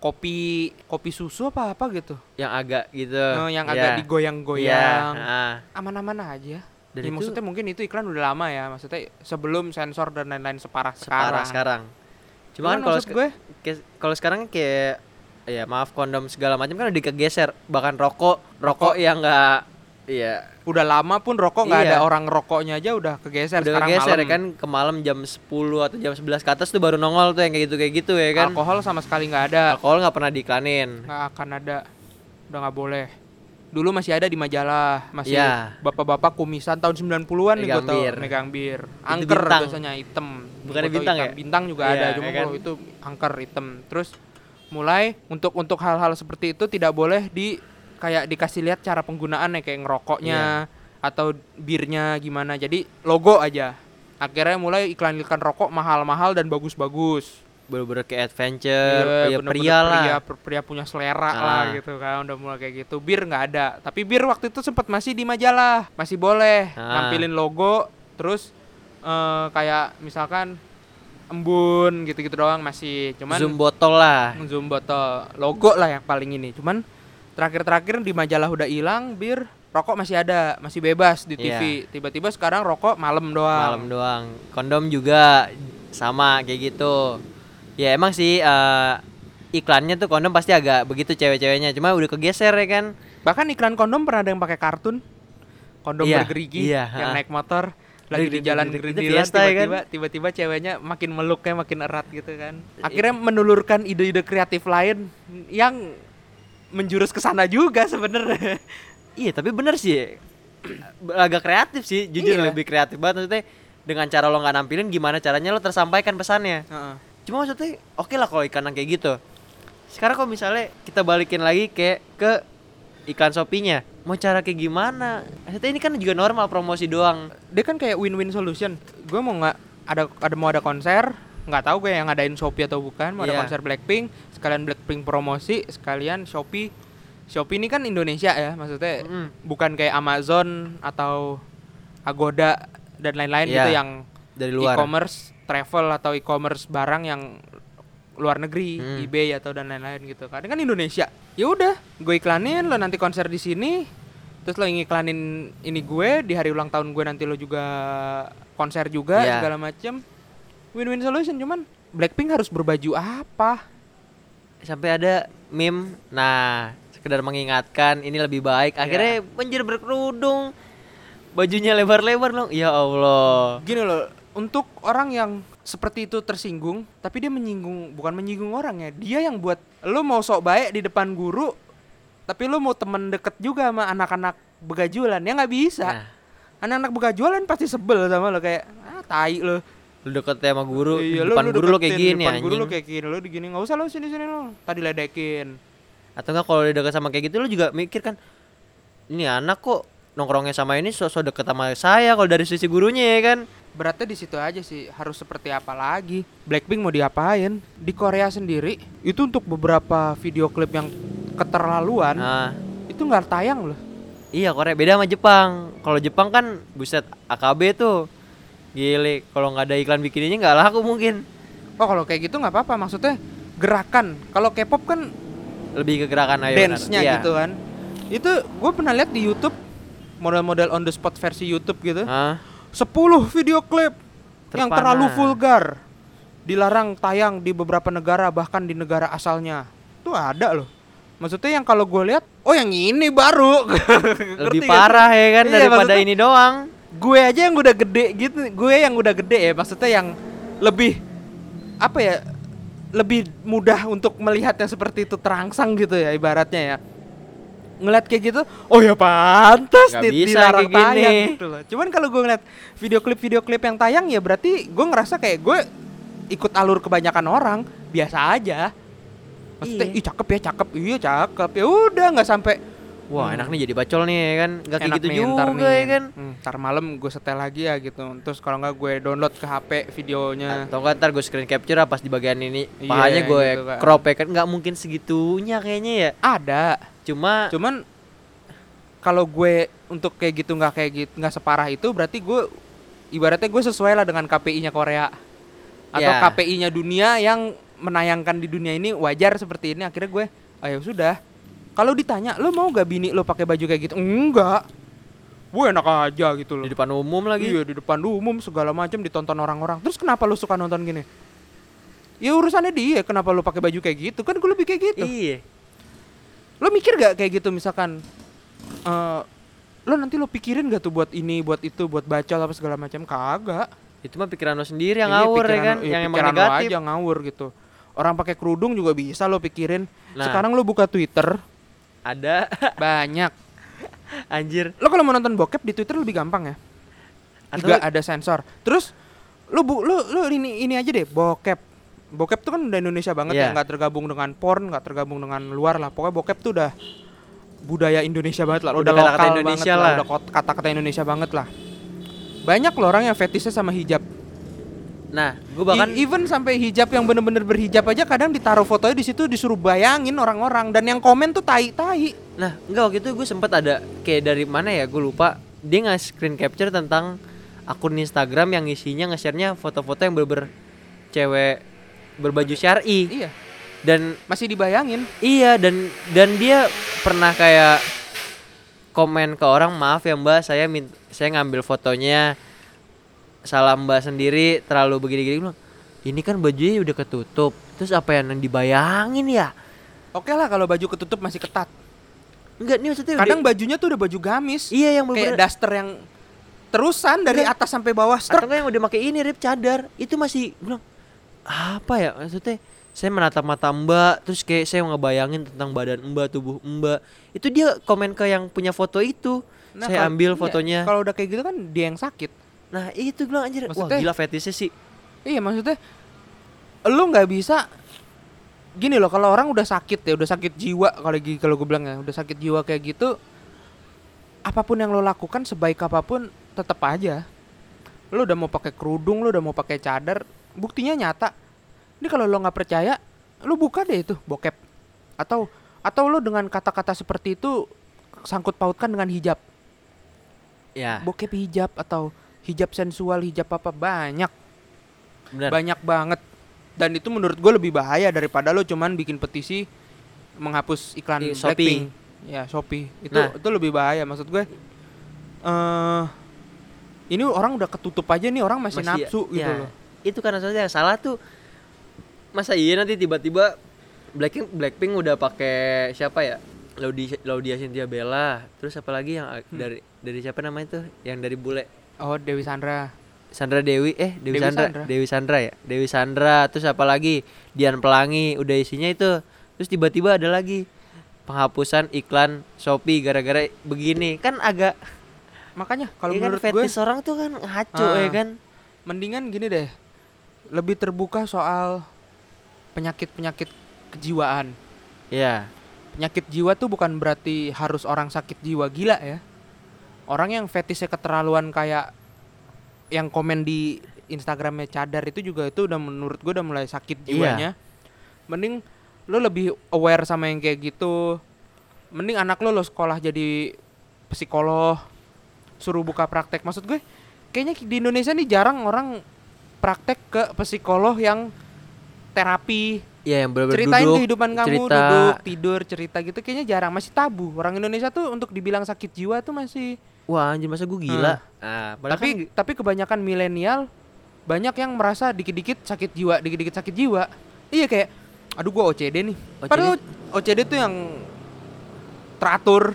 kopi kopi susu apa apa gitu yang agak gitu. Oh, yang Iya. agak Iya, digoyang-goyang ah. aman-aman aja Dan ya, itu maksudnya mungkin itu iklan udah lama ya maksudnya sebelum sensor dan lain-lain separah separah sekarang sekarang. Cuma kan kalau gue kalau sekarang kayak ya maaf kondom segala macam kan udah kegeser bahkan rokok rokok yang enggak iya udah lama pun rokok nggak Iya. ada orang rokoknya aja udah kegeser udah sekarang kegeser ya kan ke malam jam 10 atau jam 11 ke atas tuh baru nongol tuh yang kayak gitu kayak gitu ya kan alkohol sama sekali nggak ada alkohol nggak pernah diiklanin nggak akan ada udah nggak boleh dulu masih ada di majalah masih Iya. bapak-bapak kumisan tahun 90-an nih gue Megang tau bir. megang bir angker bintang. biasanya hitam tau bintang hitam. ya? bintang juga Iya, ada cuma ya kan? kalau itu angker hitam terus mulai untuk untuk hal-hal seperti itu tidak boleh di kayak dikasih lihat cara penggunaannya kayak ngerokoknya Iya. atau birnya gimana. Jadi logo aja. Akhirnya mulai iklan-iklan rokok mahal-mahal dan bagus-bagus. Bener-bener kayak adventure Iya, ya bener-bener pria lah. pria, pria punya selera Ah. lah gitu kan udah mulai kayak gitu. Bir nggak ada. Tapi bir waktu itu sempat masih di majalah masih boleh Ah. nampilin logo terus eh, kayak misalkan embun gitu-gitu doang masih. Cuman zoom botol lah. Zoom botol. Logo lah yang paling ini. Cuman terakhir-terakhir di majalah udah hilang bir rokok masih ada masih bebas di TV tiba-tiba sekarang rokok malam doang Iya. malam doang kondom juga sama kayak gitu ya emang sih eh, iklannya tuh kondom pasti agak begitu cewek-ceweknya cuma udah kegeser ya kan Bahkan iklan kondom pernah ada yang pakai kartun. Kondom Iya, bergerigi iya, yang naik motor lagi di jalan gerindilan ya kan? tiba-tiba tiba-tiba ceweknya makin meluknya makin erat gitu kan. Akhirnya menulurkan ide-ide kreatif lain yang menjurus ke sana juga sebenarnya. iya tapi bener sih agak kreatif sih jujur Iya. lebih kreatif banget maksudnya dengan cara lo nggak nampilin gimana caranya lo tersampaikan pesannya Heeh. cuma maksudnya oke lah kalau ikan yang kayak gitu sekarang kalau misalnya kita balikin lagi kayak ke ikan Shopee-nya mau cara kayak gimana maksudnya ini kan juga normal promosi doang Dia kan kayak win-win solution. Gue mau nggak ada ada mau ada konser, nggak tahu gue yang ngadain Shopee atau bukan, mau ada Iya. konser Blackpink. Sekalian Blackpink promosi sekalian Shopee Shopee ini kan Indonesia ya maksudnya Mm. bukan kayak Amazon atau Agoda dan lain-lain Iya, gitu yang dari luar e-commerce travel atau e-commerce barang yang luar negeri Hmm. eBay atau dan lain-lain gitu kan Ini kan Indonesia ya udah gue iklanin lo nanti konser di sini terus lo ngiklanin ini gue di hari ulang tahun gue nanti lo juga konser juga Iya. segala macem win-win solution cuman Blackpink harus berbaju apa sampai ada meme. Nah sekedar mengingatkan ini lebih baik. Iya. akhirnya menjadi berkerudung. Bajunya lebar-lebar dong. Ya Allah. Gini loh untuk orang yang seperti itu tersinggung tapi dia menyinggung bukan menyinggung orang ya. Dia yang buat lo mau sok baik di depan guru tapi lo mau temen deket juga sama anak-anak begajulan. Ya nggak bisa. Nah, anak-anak begajulan pasti sebel sama lo kayak ah tai lo lu deket sama guru Iya, depan lu guru lo kayak gini depan guru lo anjing kayak gini. Lo digini nggak usah lo sini sini lo tadi ledekin. Atau enggak kalau dia deket sama kayak gitu lu juga mikir kan ini anak kok nongkrongnya sama ini sosok deket sama saya kalau dari sisi gurunya ya kan? Beratnya di situ aja sih harus seperti apa lagi? Blackpink mau diapain? Di Korea sendiri itu untuk beberapa video klip yang keterlaluan nah itu nggak tayang loh. Iya Korea. Beda sama Jepang. Kalau Jepang kan buset AKB tuh gile kalau nggak ada iklan bikininya nggak laku mungkin Oh kalau kayak gitu nggak apa-apa maksudnya gerakan. Kalau K-pop kan lebih ke gerakan ayo dance-nya Iya. gitu kan. Itu gue pernah lihat di YouTube model-model on the spot versi YouTube gitu. Hah? 10 video klip yang Terpana. terlalu vulgar dilarang tayang di beberapa negara bahkan di negara asalnya. Itu ada loh. Maksudnya yang kalau gue lihat, oh yang ini baru. lebih parah ya kan Iya, daripada maksudnya- ini doang gue aja yang udah gede gitu gue yang udah gede ya maksudnya yang lebih apa ya lebih mudah untuk melihat yang seperti itu terangsang gitu ya ibaratnya ya. Ngeliat kayak gitu oh ya pantas Nggak di, bisa dilarang kayak gini. tayang gitu loh. Cuman kalau gue ngeliat video klip video klip yang tayang ya berarti gue ngerasa kayak gue ikut alur kebanyakan orang biasa aja. Maksudnya Iya. ih cakep ya cakep. Iya cakep. Ya udah nggak sampai wah Hmm. enak nih jadi bacol nih ya kan? Nggak kayak gitu nih, juga nih. ya kan? Hmm, ntar malam gue setel lagi ya gitu. Terus kalau nggak gue download ke HP videonya. Atau enggak ntar gue screen capture lah pas di bagian ini. Iya, pahanya gue gitu kan. crop ya kan? Nggak mungkin segitunya kayaknya ya. Ada. Cuma cuman kalau gue untuk kayak gitu nggak kayak gitu nggak separah itu berarti gue ibaratnya gue sesuai lah dengan KPI-nya Korea. Atau Ya. KPI-nya dunia yang menayangkan di dunia ini wajar seperti ini. Akhirnya gue ayo sudah kalau ditanya lo mau gak bini lo pakai baju kayak gitu enggak gue enak aja gitu loh di depan umum lagi Iya di depan umum segala macam ditonton orang-orang. Terus kenapa lu suka nonton gini? Ya urusannya dia kenapa lu pakai baju kayak gitu? Kan gue lebih kayak gitu. iya Lo mikir gak kayak gitu misalkan eh lo nanti lo pikirin gak tuh buat ini, buat itu, buat baca apa segala macam? Kagak. itu mah pikiran lo sendiri yang Iya, ngawur ya kan lo- iya, yang emang pikiran lo negatif aja ngawur gitu. Orang pakai kerudung juga bisa lo pikirin. Nah. Sekarang lo buka Twitter ada banyak. anjir Lo kalau mau nonton bokep di Twitter lebih gampang ya. atau Nggak ada sensor. Terus lu bu lu lu ini ini aja deh bokep. Bokep tuh kan udah Indonesia banget Iya. ya, nggak tergabung dengan porn, nggak tergabung dengan luar lah. Pokoknya bokep tuh udah budaya Indonesia banget lah, Udah udah, kata-kata lokal Indonesia banget lah. udah kata-kata Indonesia banget lah. Banyak loh orang yang fetishnya sama hijab. Nah gue bahkan I- even sampai hijab yang bener-bener berhijab aja kadang ditaruh fotonya di situ disuruh bayangin orang-orang dan yang komen tuh tai-tai. Nah, enggak waktu itu gue sempet ada kayak dari mana ya, gue lupa. Dia nggak screen capture tentang akun Instagram yang isinya nge-share-nya foto-foto yang bener cewek berbaju syar'i Iya, dan masih dibayangin. iya dan dan dia pernah kayak komen ke orang maaf ya mbak saya saya ngambil fotonya salah mbak sendiri terlalu begini-gini bilang, ini kan bajunya udah ketutup terus apa yang dibayangin ya Oke lah kalau baju ketutup masih ketat. enggak nih maksudnya Kadang udah- bajunya tuh udah baju gamis. iya yang kayak bener daster yang terusan dari Enggak. atas sampai bawah atau struk. enggak yang udah pakai ini rip cadar itu masih bilang apa ya maksudnya saya menatap mata mbak terus kayak saya ngebayangin tentang badan mbak tubuh mbak itu dia komen ke yang punya foto itu Nah, saya ambil fotonya Kalau udah kayak gitu kan dia yang sakit. Nah itu gua bilang anjir wah Maksudnya- gila fetisnya sih. Iya maksudnya lu nggak bisa gini loh kalau orang udah sakit ya udah sakit jiwa kalau kalau gue bilang ya udah sakit jiwa kayak gitu apa pun yang lo lakukan sebaik apa pun tetap aja. Lo udah mau pakai kerudung lo udah mau pakai cadar buktinya nyata. Ini kalau lo nggak percaya lu buka deh itu bokep. Atau atau lu dengan kata-kata seperti itu sangkut pautkan dengan hijab. Ya. Bokep hijab atau hijab sensual hijab apa banyak. Benar. Banyak banget. Dan itu menurut gue lebih bahaya daripada lo cuman bikin petisi menghapus iklan Di Shopee. Blackpink ya Shopee. Itu Nah. itu lebih bahaya maksud gue. Eh ini orang udah ketutup aja nih orang masih, Masih- nafsu gitu ya, loh. itu maksudnya yang salah tuh masa iya nanti tiba-tiba Blackpink Blackpink udah pakai siapa ya? Laudia Laudia Cynthia Bella. Terus apa lagi yang Hmm. dari dari siapa namanya tuh? Yang dari bule oh Dewi Sandra. Sandra Dewi eh Dewi, Dewi Sandra. Sandra. Dewi Sandra ya? Dewi Sandra terus apa lagi? Dian Pelangi udah isinya itu. Terus tiba-tiba ada lagi penghapusan iklan Shopee gara-gara begini. Kan agak makanya kalau ya kan menurut gue fetish orang tuh kan ngaco Ah. ya kan? Mendingan gini deh. Lebih terbuka soal penyakit-penyakit kejiwaan. Ya penyakit jiwa tuh bukan berarti harus orang sakit jiwa gila ya. Orang yang fetishnya keterlaluan kayak yang komen di Instagramnya cadar itu juga itu udah menurut gue udah mulai sakit Iya. jiwanya. Mending lo lebih aware sama yang kayak gitu. Mending anak lo lo sekolah jadi psikolog, suruh buka praktek. Maksud gue kayaknya di Indonesia nih jarang orang praktek ke psikolog yang terapi ya yang bener-bener ceritain duduk kehidupan kamu cerita. duduk tidur cerita gitu kayaknya jarang masih tabu orang Indonesia tuh untuk dibilang sakit jiwa tuh masih wah anjir masa gue gila? Ah, padahal tapi kan- tapi kebanyakan milenial banyak yang merasa dikit-dikit sakit jiwa dikit-dikit sakit jiwa. Iya kayak aduh gua OCD nih. OCD. padahal OCD tuh yang teratur.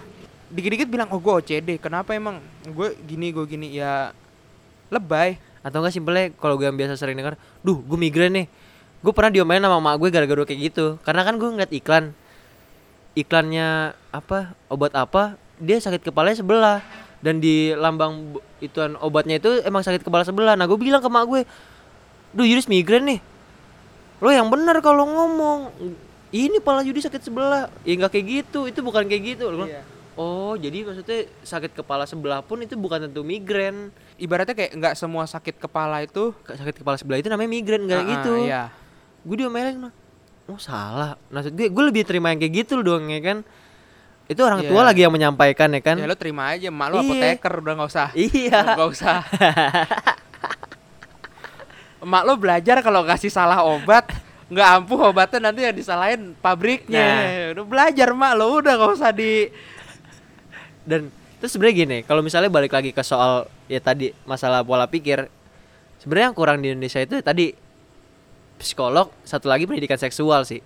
Dikit-dikit bilang oh gua OCD kenapa emang gue gini gue gini? Ya lebay. Atau enggak simpelnya kalau gue yang biasa sering dengar duh gue migrain nih. Gue pernah diomelin sama mak gue gara-gara kayak gitu. Karena kan gue ngeliat iklan. Iklannya apa? Obat apa? Dia sakit kepalanya sebelah dan di lambang ituan obatnya itu emang sakit kepala sebelah. Nah gue bilang ke mak gue duh Yudis migrain nih. Lo yang benar kalau ngomong ini pala Yudi sakit sebelah. Ya nggak kayak gitu. Itu bukan kayak gitu. Iya. oh jadi maksudnya sakit kepala sebelah pun itu bukan tentu migrain. Ibaratnya kayak nggak semua sakit kepala itu sakit kepala sebelah itu namanya migrain nggak Ah, gitu. iya. Gue diomelin oh salah. Maksud gue gue lebih terima yang kayak gitu dong ya kan itu orang Iya. tua lagi yang menyampaikan ya kan? Ya lo terima aja. Mak lo Iya. apoteker udah nggak usah. Iya. Nggak usah. Emak lo belajar kalau kasih salah obat nggak ampuh obatnya nanti yang disalahin pabriknya. Nah. udah belajar mak lo udah nggak usah di dan terus sebenarnya gini kalau misalnya balik lagi ke soal ya tadi masalah pola pikir sebenarnya yang kurang di Indonesia itu tadi psikolog satu lagi pendidikan seksual sih.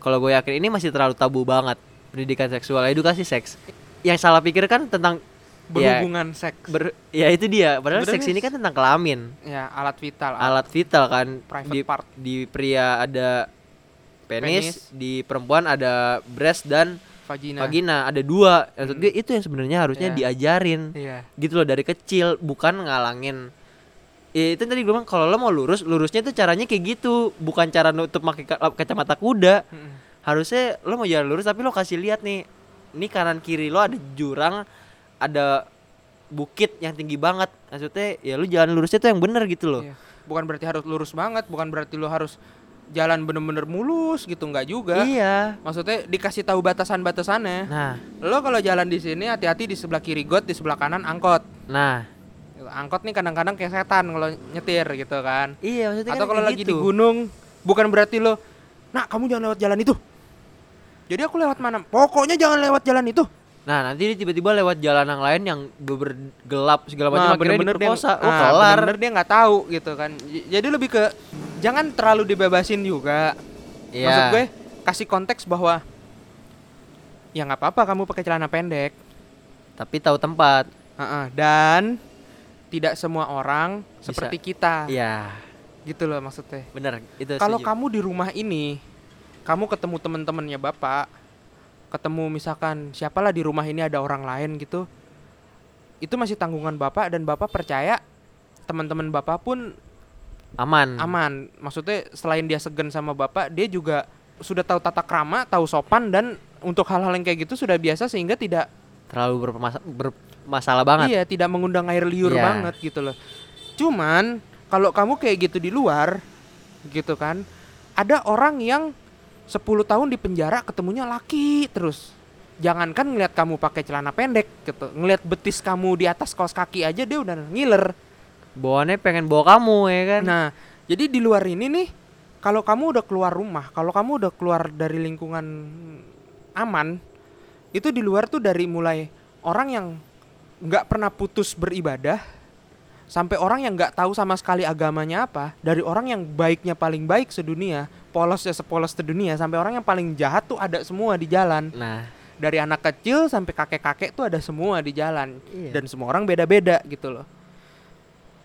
Kalau gue yakin ini masih terlalu tabu banget pendidikan seksual edukasi seks. Yang salah pikir kan tentang ya, berhubungan seks. ber, ya itu dia. Padahal seks ini kan tentang kelamin. Ya alat vital. Alat vital kan. Private di, part. di pria ada penis, Penis. di perempuan ada breast dan vagina. vagina. Ada dua. Maksud gue itu yang sebenarnya harusnya Iya. diajarin. Iya. Gitu loh dari kecil bukan ngalangin. Ya itu tadi gue bilang kalau lo mau lurus lurusnya itu caranya kayak gitu. Bukan cara nutup pakai ka- kacamata kuda. Mm-mm. Harusnya lo mau jalan lurus tapi lo kasih lihat nih. Ini kanan kiri lo ada jurang ada bukit yang tinggi banget. Maksudnya ya lo jalan lurusnya tuh yang bener gitu loh. Iya. bukan berarti harus lurus banget bukan berarti lo harus jalan bener-bener mulus gitu nggak juga. Iya. Maksudnya dikasih tahu batasan-batasannya. Nah. Lo kalau jalan di sini hati-hati di sebelah kiri got di sebelah kanan angkot. Nah. Angkot nih kadang-kadang kayak setan kalau nyetir gitu kan. Iya maksudnya atau kan kalau lagi gitu. di gunung bukan berarti lo nak kamu jangan lewat jalan itu jadi aku lewat mana pokoknya jangan lewat jalan itu Nah nanti dia tiba-tiba lewat jalan yang lain yang bener gelap segala macam Nah, akhirnya bener-bener dia, diperkosa. Oh ah, kelar. bener-bener dia nggak tahu gitu kan jadi lebih ke jangan terlalu dibebasin juga Iya. maksud gue kasih konteks bahwa ya nggak apa-apa kamu pakai celana pendek Tapi tahu tempat. Heeh, dan tidak semua orang Bisa. seperti kita Iya. gitu loh maksudnya Bener. Itu kalau kamu di rumah ini kamu ketemu teman-temannya bapak ketemu misalkan siapalah di rumah ini ada orang lain gitu itu masih tanggungan bapak dan bapak percaya teman-teman bapak pun aman. aman maksudnya selain dia segan sama bapak dia juga sudah tahu tata krama tahu sopan dan untuk hal-hal yang kayak gitu sudah biasa sehingga tidak Terlalu bermasa- bermasalah banget. iya tidak mengundang air liur Iya. banget gitu loh cuman kalau kamu kayak gitu di luar gitu kan ada orang yang 10 tahun di penjara ketemunya laki terus. Jangankan ngelihat kamu pakai celana pendek gitu ngelihat betis kamu di atas kaos kaki aja dia udah ngiler. Bawaannya pengen bawa kamu ya kan? Nah jadi di luar ini nih kalau kamu udah keluar rumah kalau kamu udah keluar dari lingkungan aman itu di luar tuh dari mulai orang yang nggak pernah putus beribadah sampai orang yang nggak tahu sama sekali agamanya apa dari orang yang baiknya paling baik sedunia polosnya sepolos sedunia sampai orang yang paling jahat tuh ada semua di jalan nah dari anak kecil sampai kakek-kakek tuh ada semua di jalan Iya. dan semua orang beda-beda gitu loh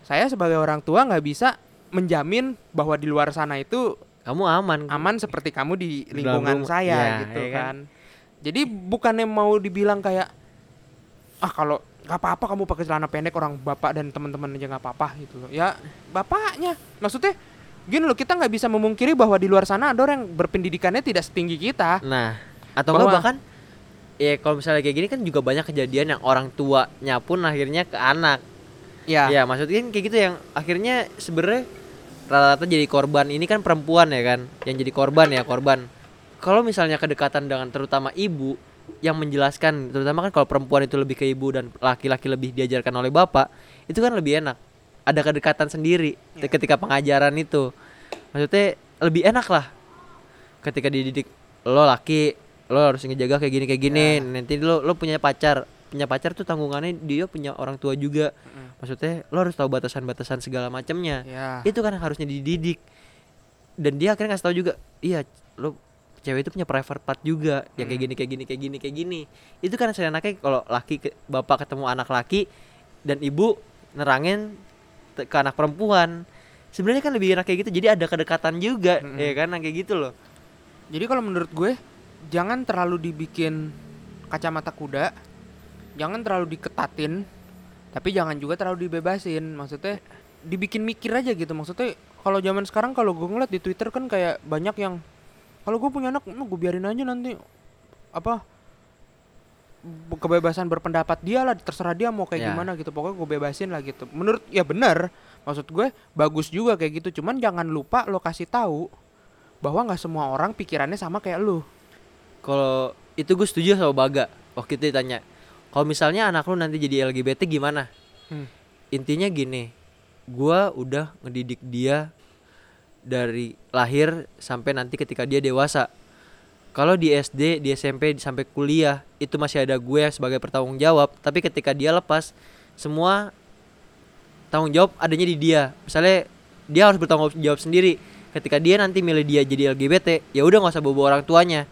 saya sebagai orang tua nggak bisa menjamin bahwa di luar sana itu kamu aman aman seperti kamu di lingkungan rumah. saya Ya, gitu iya kan? kan. Jadi bukannya mau dibilang kayak ah kalau nggak apa-apa kamu pakai celana pendek orang bapak dan teman-teman aja nggak apa-apa gitu loh. Ya bapaknya. Maksudnya gini loh kita nggak bisa memungkiri bahwa di luar sana ada orang yang berpendidikannya tidak setinggi kita. nah atau enggak Bahwa- bahkan ya kalau misalnya kayak gini kan juga banyak kejadian yang orang tuanya pun akhirnya ke anak Ya. ya maksudnya kan kayak gitu yang akhirnya sebenarnya rata-rata jadi korban ini kan perempuan ya kan yang jadi korban ya korban kalau misalnya kedekatan dengan terutama ibu yang menjelaskan terutama kan kalau perempuan itu lebih ke ibu dan laki-laki lebih diajarkan oleh bapak itu kan lebih enak ada kedekatan sendiri Ya. ketika pengajaran itu maksudnya lebih enak lah ketika dididik lo laki lo harus ngejaga kayak gini kayak gini Ya. nanti lo lo punya pacar punya pacar tuh tanggungannya dia punya orang tua juga Mm. maksudnya lo harus tahu batasan-batasan segala macamnya Ya. itu kan harusnya dididik dan dia akhirnya ngasih tahu juga iya lo cewek itu punya private part juga yang kayak Hmm. gini kayak gini kayak gini kayak gini itu kan saya enaknya kalau laki ke, bapak ketemu anak laki dan ibu nerangin ke anak perempuan sebenarnya kan lebih enak kayak gitu jadi ada kedekatan juga Mm-mm. ya kan kayak gitu loh Jadi kalau menurut gue jangan terlalu dibikin kacamata kuda, jangan terlalu diketatin, tapi jangan juga terlalu dibebasin. Maksudnya dibikin mikir aja gitu. Maksudnya kalau zaman sekarang kalau gue ngeliat di Twitter kan kayak banyak yang kalau gue punya anak, gue biarin aja nanti. Apa? Be- kebebasan berpendapat dia lah terserah dia mau kayak Ya. gimana gitu. Pokoknya gue bebasin lah gitu. Menurut ya benar. Maksud gue bagus juga kayak gitu. Cuman jangan lupa lo kasih tahu bahwa nggak semua orang pikirannya sama kayak lu. Kalau itu gue setuju sama Baga waktu itu ditanya kalau misalnya anak lu nanti jadi LGBT gimana? Hmm. intinya gini gua udah ngedidik dia dari lahir sampai nanti ketika dia dewasa. Kalau di SD di SMP sampai kuliah itu masih ada gue sebagai bertanggung jawab. Tapi ketika dia lepas semua tanggung jawab adanya di dia. Misalnya dia harus bertanggung jawab sendiri. Ketika dia nanti milih dia jadi LGBT ya udah nggak usah bawa, orang tuanya.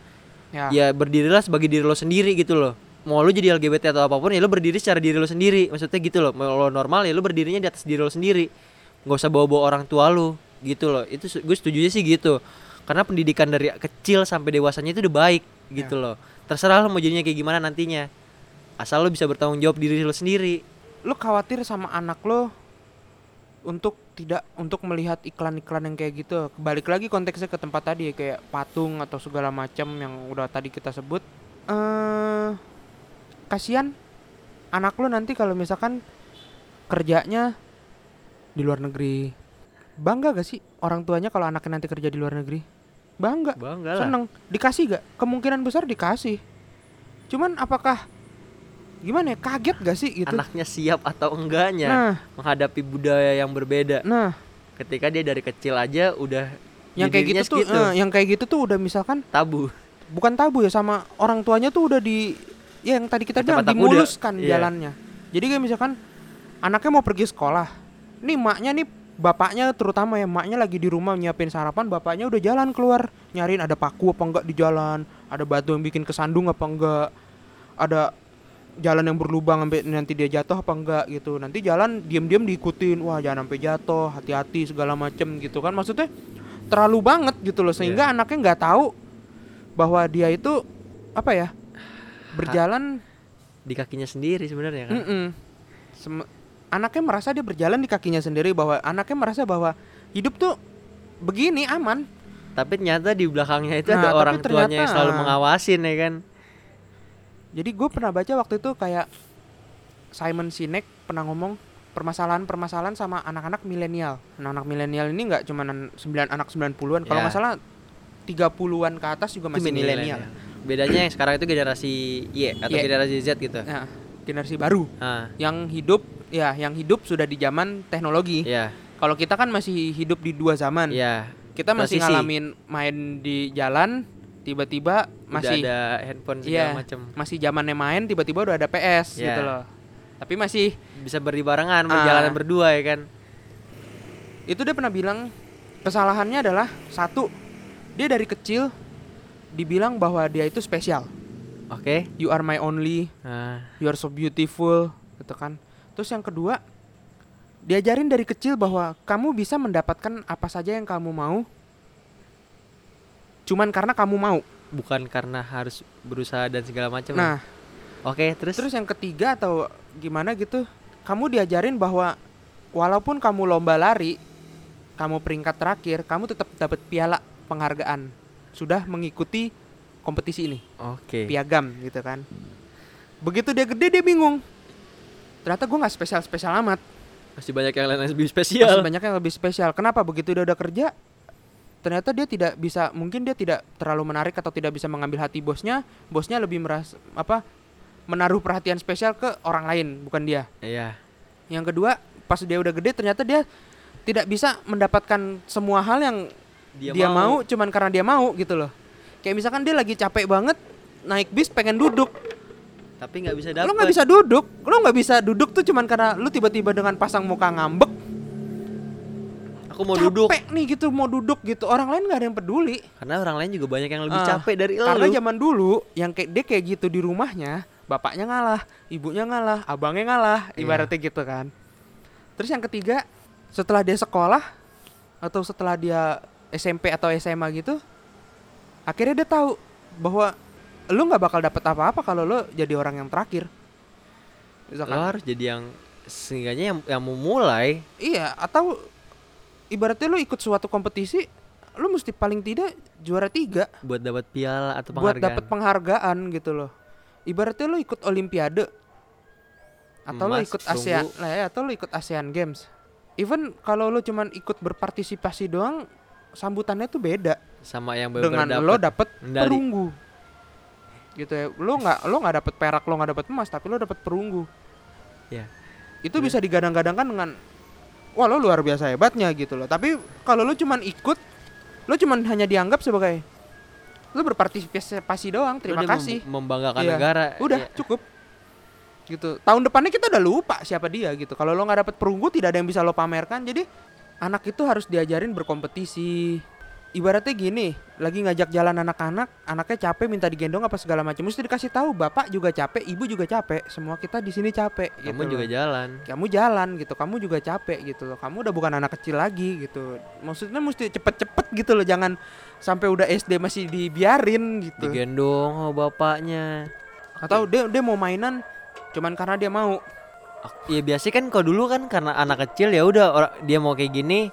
Ya, ya berdirilah sebagai diri lo sendiri gitu loh. Mau lu jadi LGBT atau apa pun ya lu berdiri secara diri lo sendiri. Maksudnya gitu loh mau lo normal ya lu berdirinya di atas diri lo sendiri. Nggak usah bawa bawa orang tua lu gitu loh. Itu gue setuju sih gitu. Karena pendidikan dari kecil sampai dewasanya itu udah baik gitu loh. Terserah lo mau jadinya kayak gimana nantinya. Asal lo bisa bertanggung jawab diri lo sendiri. Lu khawatir sama anak lo untuk tidak untuk melihat iklan-iklan yang kayak gitu. Balik lagi konteksnya ke tempat tadi ya, kayak patung atau segala macam yang udah tadi kita sebut. Eh kasihan anak lo nanti kalau misalkan kerjanya di luar negeri bangga gak sih orang tuanya kalau anaknya nanti kerja di luar negeri? Bangga. Bangga lah. Seneng. Dikasih gak? Kemungkinan besar dikasih. Cuman apakah gimana ya kaget gak sih gitu? Anaknya siap atau enggaknya nah. menghadapi budaya yang berbeda. Nah. Ketika dia dari kecil aja udah yang kayak gitu tuh segitu, eh, yang kayak gitu tuh udah misalkan tabu. Bukan tabu ya sama orang tuanya tuh udah di ya yang tadi kita bilang Kacamata dimuluskan Iya. jalannya. Jadi kayak misalkan anaknya mau pergi sekolah. Nih maknya nih bapaknya terutama ya maknya lagi di rumah nyiapin sarapan bapaknya udah jalan keluar. Nyariin ada paku apa enggak di jalan ada batu yang bikin kesandung apa enggak ada jalan yang berlubang sampai nanti dia jatuh apa enggak gitu. Nanti jalan diam-diam diikutin wah jangan sampai jatuh hati-hati segala macem gitu kan. Maksudnya terlalu banget gitu loh sehingga anaknya nggak tahu bahwa dia itu apa ya berjalan di kakinya sendiri sebenarnya kan. Sem- anaknya merasa dia berjalan di kakinya sendiri bahwa anaknya merasa bahwa hidup tuh begini aman tapi ternyata di belakangnya itu Nah, ada orang tuanya yang ternyata- selalu mengawasin ya kan jadi gue pernah baca waktu itu kayak Simon Sinek pernah ngomong permasalahan-permasalahan sama anak-anak milenial anak-anak milenial ini nggak cuma sembilan anak 90-an kalau Ya. nggak salah 30-an ke atas juga masih milenial. Bedanya yang sekarang itu generasi Y atau Y. generasi Z gitu. Nah, generasi baru Ah, yang hidup ya yang hidup sudah di zaman teknologi. iya, Kalau kita kan masih hidup di dua zaman. iya. Kita masih Transisi. ngalamin main di jalan, tiba-tiba masih Udah ada handphone segala Iya, macem masih zamannya main, tiba-tiba udah ada PS Iya. gitu loh. Tapi masih Bisa berdiri barengan, berjalan berdua ya kan. itu dia pernah bilang kesalahannya adalah satu dia dari kecil dibilang bahwa dia itu spesial. Oke. You are my only, Nah, you are so beautiful, gitu kan. Terus yang kedua, diajarin dari kecil bahwa kamu bisa mendapatkan apa saja yang kamu mau, cuman karena kamu mau. bukan karena harus berusaha dan segala macam. Nah, Oke, terus terus yang ketiga atau gimana gitu, kamu diajarin bahwa walaupun kamu lomba lari, kamu peringkat terakhir, kamu tetap dapat piala penghargaan. Sudah mengikuti kompetisi ini, Oke. piagam gitu kan. Begitu dia gede dia bingung. Ternyata gue nggak spesial-spesial amat. Masih banyak yang lain yang lebih Masih spesial. banyak yang lebih spesial. Kenapa? Begitu dia udah kerja, ternyata dia tidak bisa, mungkin dia tidak terlalu menarik atau tidak bisa mengambil hati bosnya. Bosnya lebih merasa apa? Menaruh perhatian spesial ke orang lain, bukan dia. Iya. Yang kedua, pas dia udah gede, ternyata dia tidak bisa mendapatkan semua hal yang dia, mau. cuman karena dia mau gitu loh. Kayak misalkan dia lagi capek banget naik bis pengen duduk, Tapi nggak bisa dapat. lo nggak bisa duduk, lo nggak bisa duduk tuh cuman karena lu tiba-tiba dengan pasang muka ngambek Aku mau capek duduk. nih gitu mau duduk gitu orang lain nggak ada yang peduli Karena orang lain juga banyak yang lebih Ah, capek dari karena lu. zaman dulu yang kayak dia kayak gitu di rumahnya bapaknya ngalah ibunya ngalah abangnya ngalah Iya. ibaratnya gitu kan terus yang ketiga setelah dia sekolah atau setelah dia SMP atau SMA gitu akhirnya dia tahu bahwa lu nggak bakal dapet apa-apa kalau lo jadi orang yang terakhir Lo misalkan harus jadi yang seenggaknya yang yang mau mulai Iya, atau ibaratnya lu ikut suatu kompetisi, lu mesti paling tidak juara tiga buat dapat piala atau buat penghargaan. dapat penghargaan gitu loh. Ibaratnya lu ikut olimpiade atau lu Emas, ikut. ASEAN, lah ya, atau lu ikut ASEAN Games. Even kalau lu cuman ikut berpartisipasi doang, sambutannya tuh beda sama yang dengan lo dapet medali. perunggu. Gitu ya. Lu nggak lo nggak dapet perak, lo nggak dapet emas, tapi lo dapet perunggu. Ya. Itu bisa digadang-gadangkan dengan wah lo luar biasa hebatnya gitu loh. Tapi kalau lo cuman ikut, lo cuman hanya dianggap sebagai lo berpartisipasi doang. Lo Terima udah mem- kasih. membanggakan Iya. negara. Udah Iya. cukup. Gitu. Tahun depannya kita udah lupa siapa dia gitu. Kalau lo nggak dapet perunggu, tidak ada yang bisa lo pamerkan. Jadi anak itu harus diajarin berkompetisi. Ibaratnya gini, lagi ngajak jalan anak-anak, anaknya capek minta digendong apa segala macam. Mesti dikasih tahu, bapak juga capek, ibu juga capek, semua kita di sini capek. Kamu gitu juga loh. jalan. kamu jalan gitu, kamu juga capek gitu loh. Kamu udah bukan anak kecil lagi gitu. Maksudnya mesti cepet-cepet gitu loh, jangan sampai udah SD masih dibiarin gitu. Digendong oh bapaknya. Atau dia dia mau mainan cuman karena dia mau. Ak- Ya biasa kan kalau dulu kan karena anak kecil ya udah dia mau kayak gini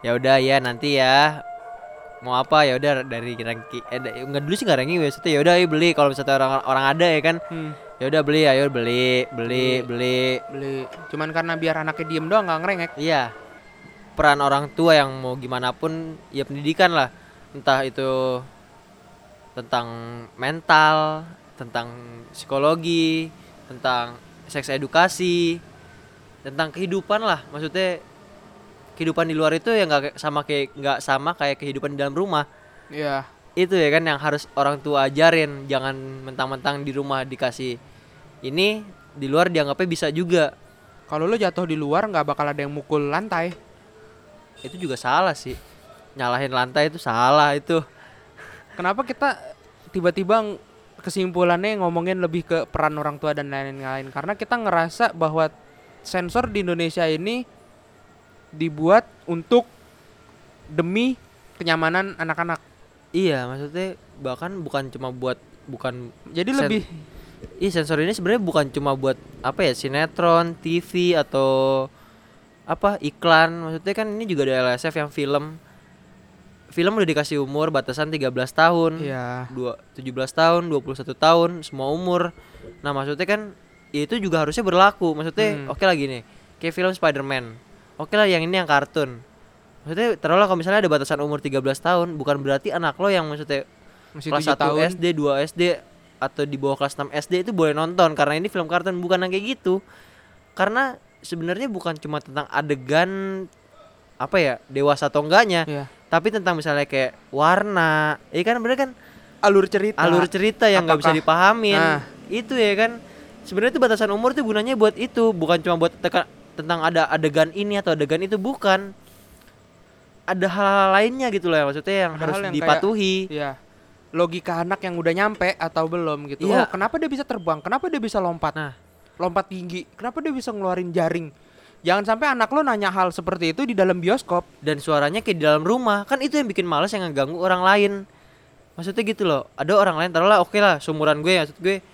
ya udah ya nanti ya mau apa ya udah dari ranking eh, nggak dulu sih nggak ranking biasanya ya udah ayo beli. Kalau misalnya orang orang ada ya kan Hmm. ya udah beli ayo beli beli Beli. beli. Beli. Cuman karena biar anaknya diem doang nggak ngerengek. Iya. Peran orang tua yang mau gimana pun ya pendidikan lah. Entah itu tentang mental tentang psikologi tentang seks edukasi tentang kehidupan lah. Maksudnya kehidupan di luar itu ya nggak sama kayak nggak sama kayak kehidupan di dalam rumah. Iya. Itu ya kan yang harus orang tua ajarin. Jangan mentang-mentang di rumah dikasih ini di luar dianggapnya bisa juga. Kalau lo jatuh di luar nggak bakal ada yang mukul lantai. Itu juga salah sih. Nyalahin lantai itu salah itu. Kenapa kita tiba-tiba kesimpulannya ngomongin lebih ke peran orang tua dan lain-lain karena kita ngerasa bahwa sensor di Indonesia ini dibuat untuk demi kenyamanan anak-anak iya maksudnya bahkan bukan cuma buat bukan jadi Sen- lebih Ih sensor ini sebenarnya bukan cuma buat apa ya sinetron, TV atau apa iklan. Maksudnya kan ini juga ada LSF yang film. Film udah dikasih umur batasan 13 tahun. ya Dua, 17 tahun, 21 tahun, semua umur. Nah, maksudnya kan ya itu juga harusnya berlaku. Maksudnya Hmm. oke lah gini. Kayak film Spider-Man. Oke lah yang ini yang kartun. Maksudnya taruhlah kalau misalnya ada batasan umur 13 tahun, bukan berarti anak lo yang maksudnya Masih kelas 7 1 tahun. SD, 2 SD atau di bawah kelas 6 SD itu boleh nonton karena ini film kartun bukan yang kayak gitu. Karena sebenarnya bukan cuma tentang adegan apa ya, dewasa atau enggaknya, Iya. Tapi tentang misalnya kayak warna. Iya kan bener kan Alur cerita. alur cerita yang nggak bisa dipahamin. Nah. Itu ya kan. Sebenarnya itu batasan umur tuh gunanya buat itu, bukan cuma buat teka- tentang ada adegan ini atau adegan itu bukan. Ada hal-hal lainnya gitu loh ya maksudnya yang Hal-hal harus yang kayak- dipatuhi. Iya. Logika anak yang udah nyampe atau belum gitu. Iya. Oh, kenapa dia bisa terbang? Kenapa dia bisa lompat? Nah. Lompat tinggi. Kenapa dia bisa ngeluarin jaring? Jangan sampai anak lo nanya hal seperti itu di dalam bioskop. dan suaranya kayak di dalam rumah. Kan itu yang bikin males yang ngeganggu orang lain. Maksudnya gitu loh. Ada orang lain taruhlah oke lah seumuran gue maksud gue.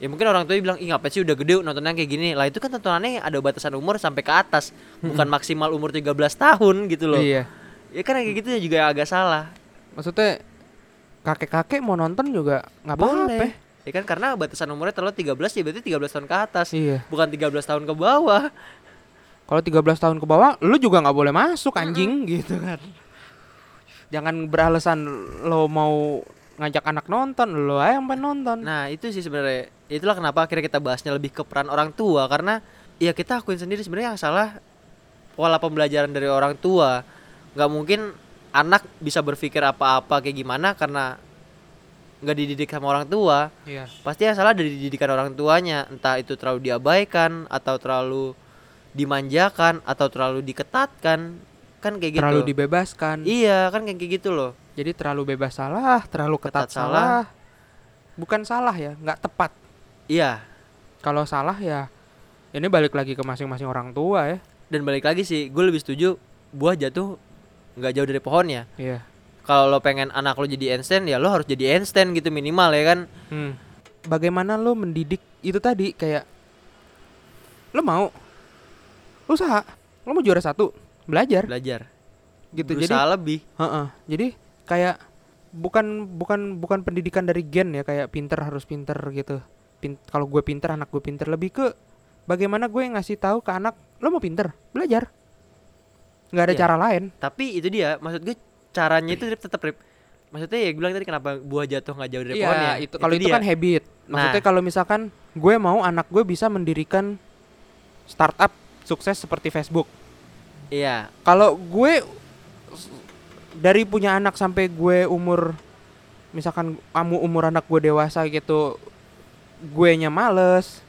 Ya mungkin orang tua bilang ih ngapain sih udah gede nontonnya kayak gini. Lah itu kan tontonannya ada batasan umur sampai ke atas. Bukan maksimal umur 13 tahun gitu loh. Iya. ya kan kayak gitu juga agak salah. Maksudnya kakek-kakek mau nonton juga nggak apa-apa. boleh. Ya kan karena batasan umurnya terlalu 13 ya berarti 13 tahun ke atas. Iya. bukan 13 tahun ke bawah Kalau 13 tahun ke bawah, lu juga nggak boleh masuk anjing gitu kan. Jangan beralasan lo mau ngajak anak nonton, lo aja yang pengen nonton. Nah itu sih sebenarnya itulah kenapa akhirnya kita bahasnya lebih ke peran orang tua karena ya kita akuin sendiri sebenarnya yang salah pola pembelajaran dari orang tua nggak mungkin anak bisa berpikir apa-apa kayak gimana karena nggak dididik sama orang tua Iya. pasti yang salah dari didikan orang tuanya entah itu terlalu diabaikan atau terlalu dimanjakan atau terlalu diketatkan kan kayak gitu Terlalu dibebaskan. iya kan kayak gitu loh Jadi terlalu bebas salah, terlalu ketat, Ketat salah. salah. Bukan salah ya, nggak tepat. iya Kalau salah ya ini balik lagi ke masing-masing orang tua ya. dan balik lagi sih gue lebih setuju buah jatuh nggak jauh dari pohonnya Iya. kalau lo pengen anak lo jadi Einstein ya lo harus jadi Einstein gitu minimal ya kan Hmm. Bagaimana lo mendidik itu tadi kayak lo mau usaha, lo mau juara satu, belajar belajar gitu. Jadi berusaha lebih Heeh. Jadi kayak bukan bukan bukan pendidikan dari gen ya kayak pinter harus pinter gitu. Pin, kalau gue pinter anak gue pinter lebih ke bagaimana gue ngasih tahu ke anak lo mau pinter belajar. nggak ada Iya. cara lain. tapi itu dia maksud gue caranya itu tetap rip maksudnya ya gue bilang tadi kenapa buah jatuh nggak jauh dari pohonnya Iya itu kalau itu, dia. kan habit. Maksudnya Nah. kalau misalkan gue mau anak gue bisa mendirikan startup sukses seperti Facebook. iya Kalau gue dari punya anak sampai gue umur misalkan kamu umur anak gue dewasa gitu, gue nya males,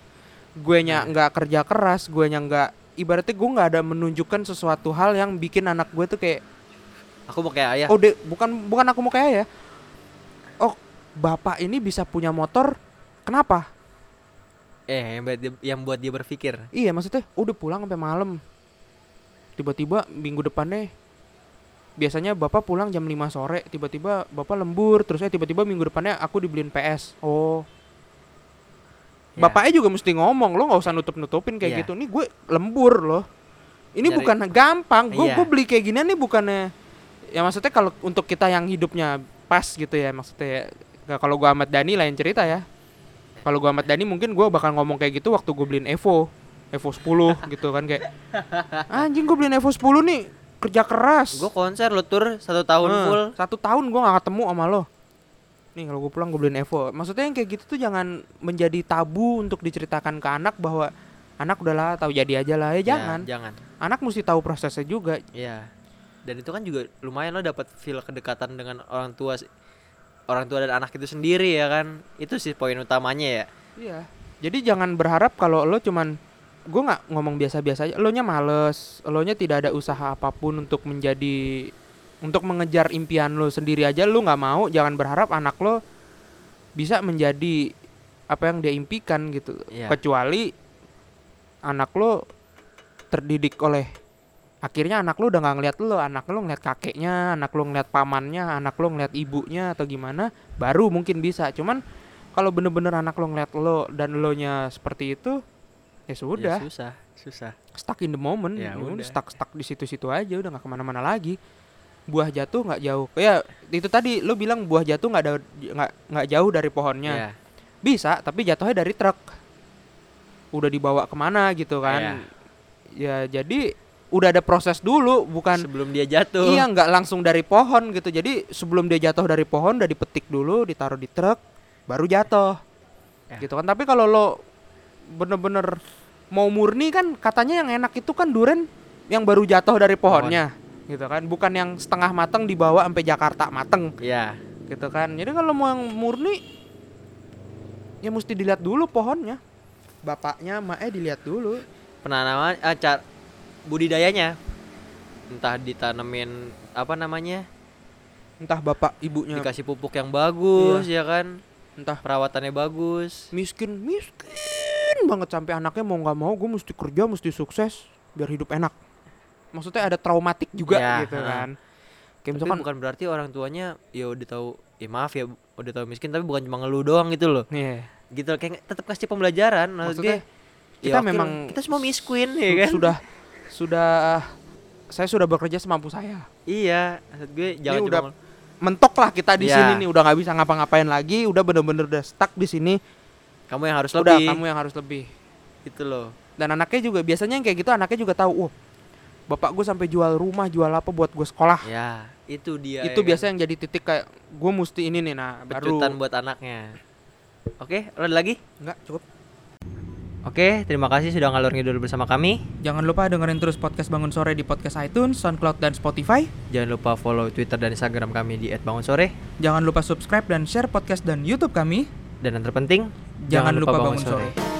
gue nya Nah. nggak kerja keras, gue nya nggak ibaratnya gue nggak ada menunjukkan sesuatu hal yang bikin anak gue tuh kayak aku mau kayak ayah oh de, bukan bukan aku mau kayak ya, oh bapak ini bisa punya motor, kenapa? Eh yang buat dia, yang buat dia berpikir Iya maksudnya udah pulang sampai malam. Tiba-tiba minggu depannya biasanya bapak pulang jam 5 sore, tiba-tiba bapak lembur, terus eh tiba-tiba minggu depannya aku dibeliin PS. Oh, Ya. bapaknya juga mesti ngomong, lo nggak usah nutup-nutupin kayak Iya. gitu. Nih gue lembur loh. Ini Nyari- bukan gampang. Gue gue beli kayak gini nih bukannya ya maksudnya kalau untuk kita yang hidupnya pas gitu ya maksudnya ya. Kalau gua Ahmad Dhani lain cerita ya. Kalau gua Ahmad Dhani mungkin gua bakal ngomong kayak gitu waktu gue beliin Evo. Evo 10 gitu kan kayak anjing gue beliin Evo 10 nih kerja keras. gue konser lo tur satu tahun Eh, full Satu tahun gue gak ketemu sama lo. Nih kalau gue pulang gue beliin Evo. Maksudnya yang kayak gitu tuh jangan menjadi tabu untuk diceritakan ke anak bahwa anak udahlah tahu jadi aja lah ya Ya, jangan. jangan Anak mesti tahu prosesnya juga. Iya. Dan itu kan juga lumayan lo dapat feel kedekatan dengan orang tua. Orang tua dan anak itu sendiri ya kan. Itu sih poin utamanya ya. Iya. Jadi jangan berharap kalau lo cuman gue nggak ngomong biasa-biasa aja. Lo nya males, lo nya tidak ada usaha apa pun untuk menjadi untuk mengejar impian lo sendiri aja lo nggak mau. Jangan berharap anak lo bisa menjadi apa yang dia impikan gitu. Iya. Kecuali anak lo terdidik oleh akhirnya anak lo udah nggak ngeliat lo, anak lo ngeliat kakeknya, anak lo ngeliat pamannya, anak lo ngeliat ibunya atau gimana, baru mungkin bisa. Cuman kalau bener-bener anak lo ngeliat lo dan lo nya seperti itu, ya sudah, Ya, susah, susah. stuck in the moment, Ya Ya udah, stuck stuck di situ-situ aja, udah nggak ke mana-mana lagi. Buah jatuh nggak jauh, ya itu tadi lo bilang buah jatuh nggak ada nggak nggak jauh dari pohonnya, Ya. bisa, tapi jatuhnya dari truk, udah dibawa ke mana gitu kan? Ya jadi udah ada proses dulu bukan sebelum dia jatuh Iya nggak langsung dari pohon gitu. Jadi sebelum dia jatuh dari pohon udah dipetik dulu, ditaruh di truk, baru jatuh. Ya. Gitu kan. Tapi kalau lo bener-bener mau murni kan katanya yang enak itu kan duren yang baru jatuh dari pohonnya. Gitu kan. Bukan yang setengah mateng dibawa sampai Jakarta mateng ya gitu kan. Jadi kalau mau yang murni ya mesti dilihat dulu pohonnya. Bapaknya, maknya dilihat dulu. penanaman ah, car budidayanya. Entah ditanemin apa namanya? Entah bapak ibunya. Dikasih pupuk yang bagus ya kan? Entah perawatannya bagus. miskin miskin banget sampai anaknya mau nggak mau gue mesti kerja mesti sukses biar hidup enak. Maksudnya ada traumatik juga Ya, gitu kan. Kayak tapi misalkan bukan berarti orang tuanya ya udah tahu ya maaf ya udah tahu miskin tapi bukan cuma ngeluh doang gitu loh. Nih gitu loh, kayak tetap kasih pembelajaran maksud Maksudnya, gue kita oke memang kita semua miskin ya kan? sudah sudah saya sudah bekerja semampu saya. Iya maksud gue jangan udah mentok lah kita di Ya. sini nih udah nggak bisa ngapa-ngapain lagi udah bener-bener udah stuck di sini. Kamu yang harus udah lebih. kamu yang harus lebih. Gitu loh. Dan anaknya juga biasanya yang kayak gitu anaknya juga tahu oh bapak gue sampai jual rumah jual apa buat gue sekolah. Ya itu dia itu ya biasa kan? yang jadi titik kayak gue mesti ini nih nah baru. Pecutan buat anaknya. Oke ada lagi? Enggak, cukup. Oke terima kasih sudah ngalur ngidul bersama kami Jangan lupa dengerin terus podcast Bangun Sore di podcast iTunes, SoundCloud, dan Spotify. jangan lupa follow twitter dan instagram kami di @bangunsore Jangan lupa subscribe dan share podcast dan YouTube kami. dan yang terpenting Jangan, lupa, bangun, sore.